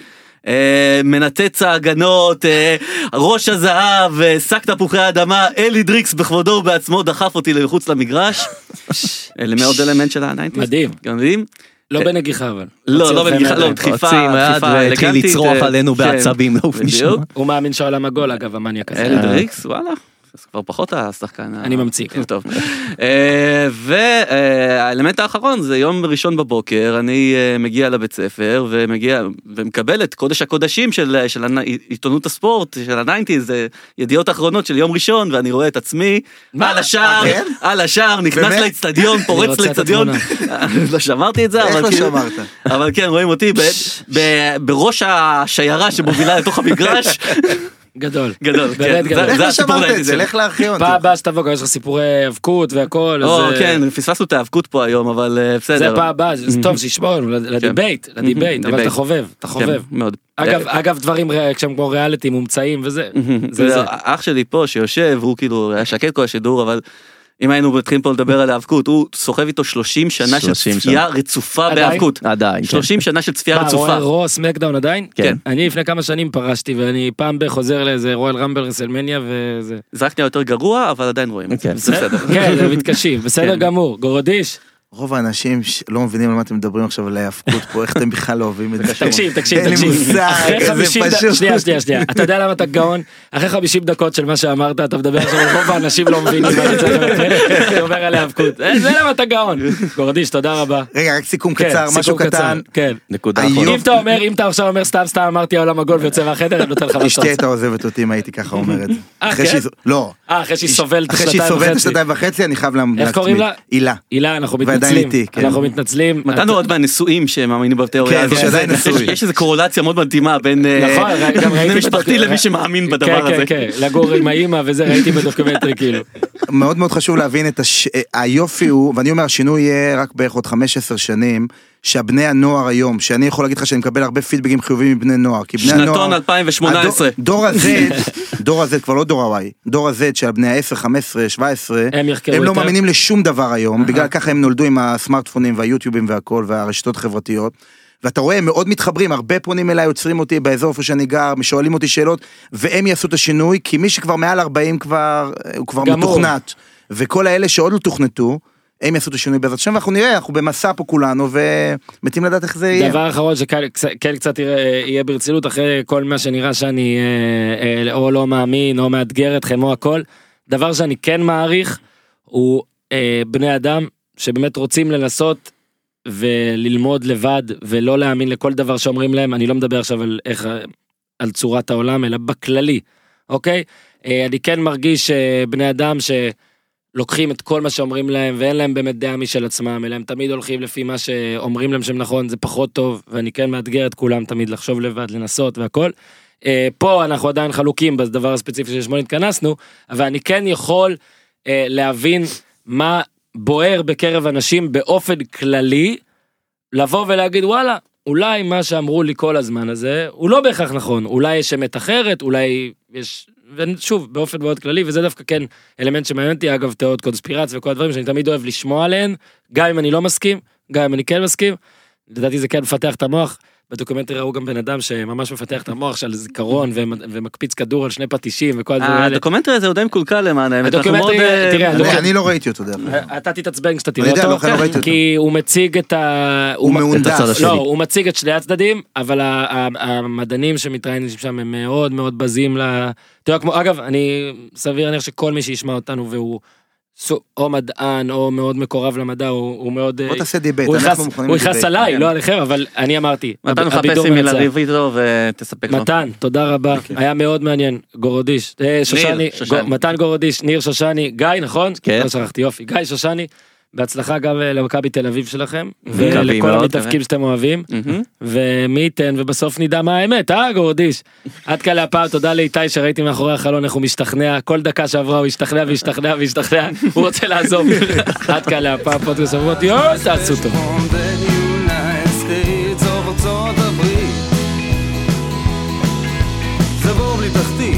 [SPEAKER 4] אה, מנתץ ההגנות, אה, ראש הזהב, אה, שק תפוחי האדמה, אלי דריקס בכבודו ובעצמו דחף אותי מחוץ למגרש. אלה מאוד אלמנט של הניינטיז.
[SPEAKER 1] מדהים.
[SPEAKER 4] מדהים.
[SPEAKER 1] לא בנגיחה אבל.
[SPEAKER 4] לא, לא בנגיחה, לא. דחיפה, דחיפה
[SPEAKER 3] והתחיל
[SPEAKER 4] אלגנטית,
[SPEAKER 3] לצרוח עלינו
[SPEAKER 4] כן,
[SPEAKER 3] בעצבים, לעוף
[SPEAKER 4] בדיוק.
[SPEAKER 1] הוא מאמין שעולם עגול אגב, המניאק הזה.
[SPEAKER 4] אלי דריקס, וואלה. אז כבר פחות השחקן.
[SPEAKER 1] אני ממציא, כן.
[SPEAKER 4] טוב. והאלמנט האחרון זה יום ראשון בבוקר, אני אה, מגיע לבית ספר ומגיע ומקבל את קודש הקודשים של עיתונות הספורט, של הניינטיז, זה ידיעות אחרונות של יום ראשון, ואני רואה את עצמי
[SPEAKER 1] מה?
[SPEAKER 4] על השער,
[SPEAKER 5] אה, כן?
[SPEAKER 4] על השער, נכנס? לאצטדיון, פורץ לאצטדיון. לא שמרתי את זה,
[SPEAKER 5] איך
[SPEAKER 4] אבל
[SPEAKER 5] לא
[SPEAKER 4] כאילו-
[SPEAKER 5] שמרת?
[SPEAKER 4] אבל כן, רואים אותי בראש השיירה שמובילה לתוך המגרש.
[SPEAKER 1] גדול.
[SPEAKER 4] גדול, כן.
[SPEAKER 1] באמת גדול.
[SPEAKER 4] זה-
[SPEAKER 5] איך לא
[SPEAKER 4] הסיפור
[SPEAKER 5] שמרת את זה?
[SPEAKER 4] שלי.
[SPEAKER 5] לך לארכיון.
[SPEAKER 1] פעם הבאה שתבוא, גם יש לך סיפורי האבקות והכל.
[SPEAKER 4] או,
[SPEAKER 1] אה,
[SPEAKER 4] כן, פספסנו את האבקות פה היום, אבל אה, בסדר.
[SPEAKER 1] זה פעם הבאה, זה טוב, שישמור לנו לדיבייט, לדיבייט, אבל. אתה חובב, אתה
[SPEAKER 4] כן,
[SPEAKER 1] חובב.
[SPEAKER 4] מאוד.
[SPEAKER 1] אגב, אגב דברים כשהם כמו ריאליטי מומצאים וזה, זה זה.
[SPEAKER 4] אח שלי פה שיושב, הוא כאילו היה שקט כל השידור, אבל אם היינו מתחילים פה לדבר על האבקות, הוא סוחב איתו 30 שנה של
[SPEAKER 3] 30
[SPEAKER 4] צפייה רצופה
[SPEAKER 1] עדיין?
[SPEAKER 4] באבקות.
[SPEAKER 3] עדיין. כן.
[SPEAKER 4] 30 שנה של צפייה
[SPEAKER 1] מה,
[SPEAKER 4] רצופה.
[SPEAKER 1] רואה Raw SmackDown עדיין?
[SPEAKER 3] כן.
[SPEAKER 1] אני לפני כמה שנים פרשתי ואני פעם ב חוזר לאיזה Royal Rumble WrestleMania וזה.
[SPEAKER 4] זה רק נהיה יותר גרוע, אבל עדיין רואים את זה.
[SPEAKER 3] כן.
[SPEAKER 4] זה בסדר.
[SPEAKER 1] כן, זה מתקשים, בסדר
[SPEAKER 4] כן.
[SPEAKER 1] גמור. גורדיש,
[SPEAKER 5] רוב האנשים לא מבינים על מה אתם מדברים עכשיו על ההאבקות פה, איך אתם בכלל לא אוהבים את זה.
[SPEAKER 1] תקשיב, תקשיב,
[SPEAKER 5] אין לי
[SPEAKER 1] תקשיב.
[SPEAKER 5] מושג, זה
[SPEAKER 1] 50
[SPEAKER 5] פשוט-
[SPEAKER 1] שנייה, שנייה, שנייה. אתה יודע למה אתה גאון? אחרי 50 דקות של מה שאמרת, אתה מדבר עכשיו על רוב האנשים לא מבינים מה אתה אומר על האבקות. אה, זה למה אתה גאון. גורדיש, תודה רבה.
[SPEAKER 5] רגע, רק סיכום
[SPEAKER 1] כן,
[SPEAKER 5] קצר, משהו קטן.
[SPEAKER 1] כן.
[SPEAKER 3] נקודה אחרונה.
[SPEAKER 1] אם אתה אומר, אם אתה עכשיו אומר סתם סתם אמרתי העולם עגול ויוצא מהחדר, אני נותן לך מה שאתה
[SPEAKER 5] אשתי. הייתה עוזבת אותי אם הייתי ככה אומר את זה.
[SPEAKER 1] אה,
[SPEAKER 5] אחרי
[SPEAKER 1] כן?
[SPEAKER 5] שהיא- לא.
[SPEAKER 1] אה, אחרי שהיא סובלת
[SPEAKER 5] אחרי שהיא
[SPEAKER 1] שנתיים
[SPEAKER 5] סובלת
[SPEAKER 1] וחצי.
[SPEAKER 5] שנתיים וחצי, אני חייב להצמיד.
[SPEAKER 1] איך קוראים לה?
[SPEAKER 5] הילה.
[SPEAKER 1] הילה, אנחנו מתנצלים.
[SPEAKER 5] איתי, כן.
[SPEAKER 1] אנחנו מתנצלים.
[SPEAKER 4] מתן עוד מהנשואים שמאמינים בתיאוריה
[SPEAKER 5] כן,
[SPEAKER 4] הזאת.
[SPEAKER 5] כן,
[SPEAKER 4] יש- איזו קורלציה מאוד מדהימה בין אה,
[SPEAKER 1] נכון, גם ראיתי...
[SPEAKER 4] בני משפחתי למי שמאמין בדבר
[SPEAKER 1] כן,
[SPEAKER 4] הזה.
[SPEAKER 1] כן, כן, לגור עם האימא וזה, ראיתי בדוקומנטרי כאילו.
[SPEAKER 5] מאוד מאוד חשוב להבין את הש... היופי הוא, ואני אומר, השינוי יהיה רק בערך עוד 15 שנים, שהבני הנוער היום, שאני יכול להגיד לך שאני מקבל הרבה פידבקים חיוביים מבני נוער, כי בני הנוער...
[SPEAKER 4] שנתון 2018.
[SPEAKER 5] הדור- דור ה-Z, דור ה-Z כבר לא דור ה-Y, דור ה-Z של הבני ה-10, 15, 17,
[SPEAKER 1] הם
[SPEAKER 5] הם לא. מאמינים לשום דבר היום, בגלל ככה הם נולדו עם הסמארטפונים והיוטיובים והכל והרשתות החברתיות. ואתה רואה, הם מאוד מתחברים, הרבה פונים אליי, עוצרים אותי באזור איפה שאני גר, שואלים אותי שאלות, והם יעשו את השינוי, כי מי שכבר מעל 40 כבר, הוא כבר. מתוכנת. וכל האלה שעוד לא תוכנתו, הם יעשו את השינוי בעזרת השם, ואנחנו נראה, אנחנו במסע פה כולנו, ומתים לדעת איך זה יהיה.
[SPEAKER 1] דבר אחרון שכן כן קצת יראה- יהיה ברצינות אחרי כל מה שנראה שאני אה, אה, או לא מאמין או מאתגר אתכם או הכל. דבר שאני כן מעריך הוא אה, בני אדם שבאמת רוצים לנסות וללמוד לבד ולא להאמין לכל דבר שאומרים להם אני לא מדבר עכשיו על איך על צורת העולם אלא בכללי אוקיי אה, אני כן מרגיש בני אדם שלוקחים את כל מה שאומרים להם ואין להם באמת דעה משל עצמם אלא הם תמיד הולכים לפי מה שאומרים להם שהם נכון זה פחות טוב ואני כן מאתגר את כולם תמיד לחשוב לבד לנסות והכל. אה, פה אנחנו עדיין חלוקים בדבר הספציפי שלשמו התכנסנו אבל אני כן יכול אה, להבין מה בוער בקרב אנשים באופן כללי לבוא ולהגיד וואלה אולי מה שאמרו לי כל הזמן הזה הוא לא בהכרח נכון אולי יש אמת אחרת אולי יש ושוב באופן מאוד כללי וזה דווקא כן אלמנט שמעניין אותי אגב תיאוריות קונספירציה וכל הדברים שאני תמיד אוהב לשמוע עליהן גם אם אני לא מסכים גם אם אני כן מסכים. לדעתי זה כן מפתח את המוח. בדוקומנטרי ראו גם בן אדם שממש מפתח את המוח של זיכרון ומ- ומקפיץ כדור על שני פטישים וכל הדברים האלה.
[SPEAKER 4] הדוקומנטרי הזה הוא די מקולקל למען האמת.
[SPEAKER 1] הדוקומנטרי,
[SPEAKER 4] אה,
[SPEAKER 1] תראה,
[SPEAKER 5] אני-
[SPEAKER 1] הדוק-
[SPEAKER 5] אני לא ראיתי אותו דרך אגב.
[SPEAKER 1] אתה תתעצבן כשאתה תראה אותו,
[SPEAKER 5] לא ראיתי אותו.
[SPEAKER 1] כי הוא מציג את ה...
[SPEAKER 5] הוא מהונדס.
[SPEAKER 1] לא, הוא מציג את שני הצדדים, אבל המדענים שמתראיינים שם הם מאוד מאוד בזים ל... אתה יודע, כמו, אגב, אני סביר להניח שכל מי שישמע אותנו והוא או מדען או מאוד מקורב למדע, הוא הוא מאוד...
[SPEAKER 5] בוא
[SPEAKER 1] אה,
[SPEAKER 5] תעשה דיבייט,
[SPEAKER 1] הוא יכעס-. עליי,
[SPEAKER 5] כן.
[SPEAKER 1] לא עליכם, אבל אני אמרתי.
[SPEAKER 4] מתן מחפש עם מי. לריב איתו ותספק לו.
[SPEAKER 1] מתן, תודה רבה, היה מאוד מעניין, גורודיש, אה, שושני, מתן גורודיש, ניר שושני, גיא נכון?
[SPEAKER 3] כן.
[SPEAKER 1] לא שכחתי, יופי, גיא שושני, בהצלחה גם אה, למכבי תל אביב שלכם, ולכל
[SPEAKER 3] מאוד,
[SPEAKER 1] המתאבקים שאתם אוהבים. ומי ייתן ובסוף נדע מה האמת, אה גורודיש? עד כאן להפעם, תודה לאיתי שראיתי מאחורי החלון איך הוא משתכנע, כל דקה שעברה הוא השתכנע והשתכנע והשתכנע, הוא רוצה לעזוב. עד כאן להפעם, פודקאסט שבועות, יואו, תעשו טוב.
[SPEAKER 2] תחתית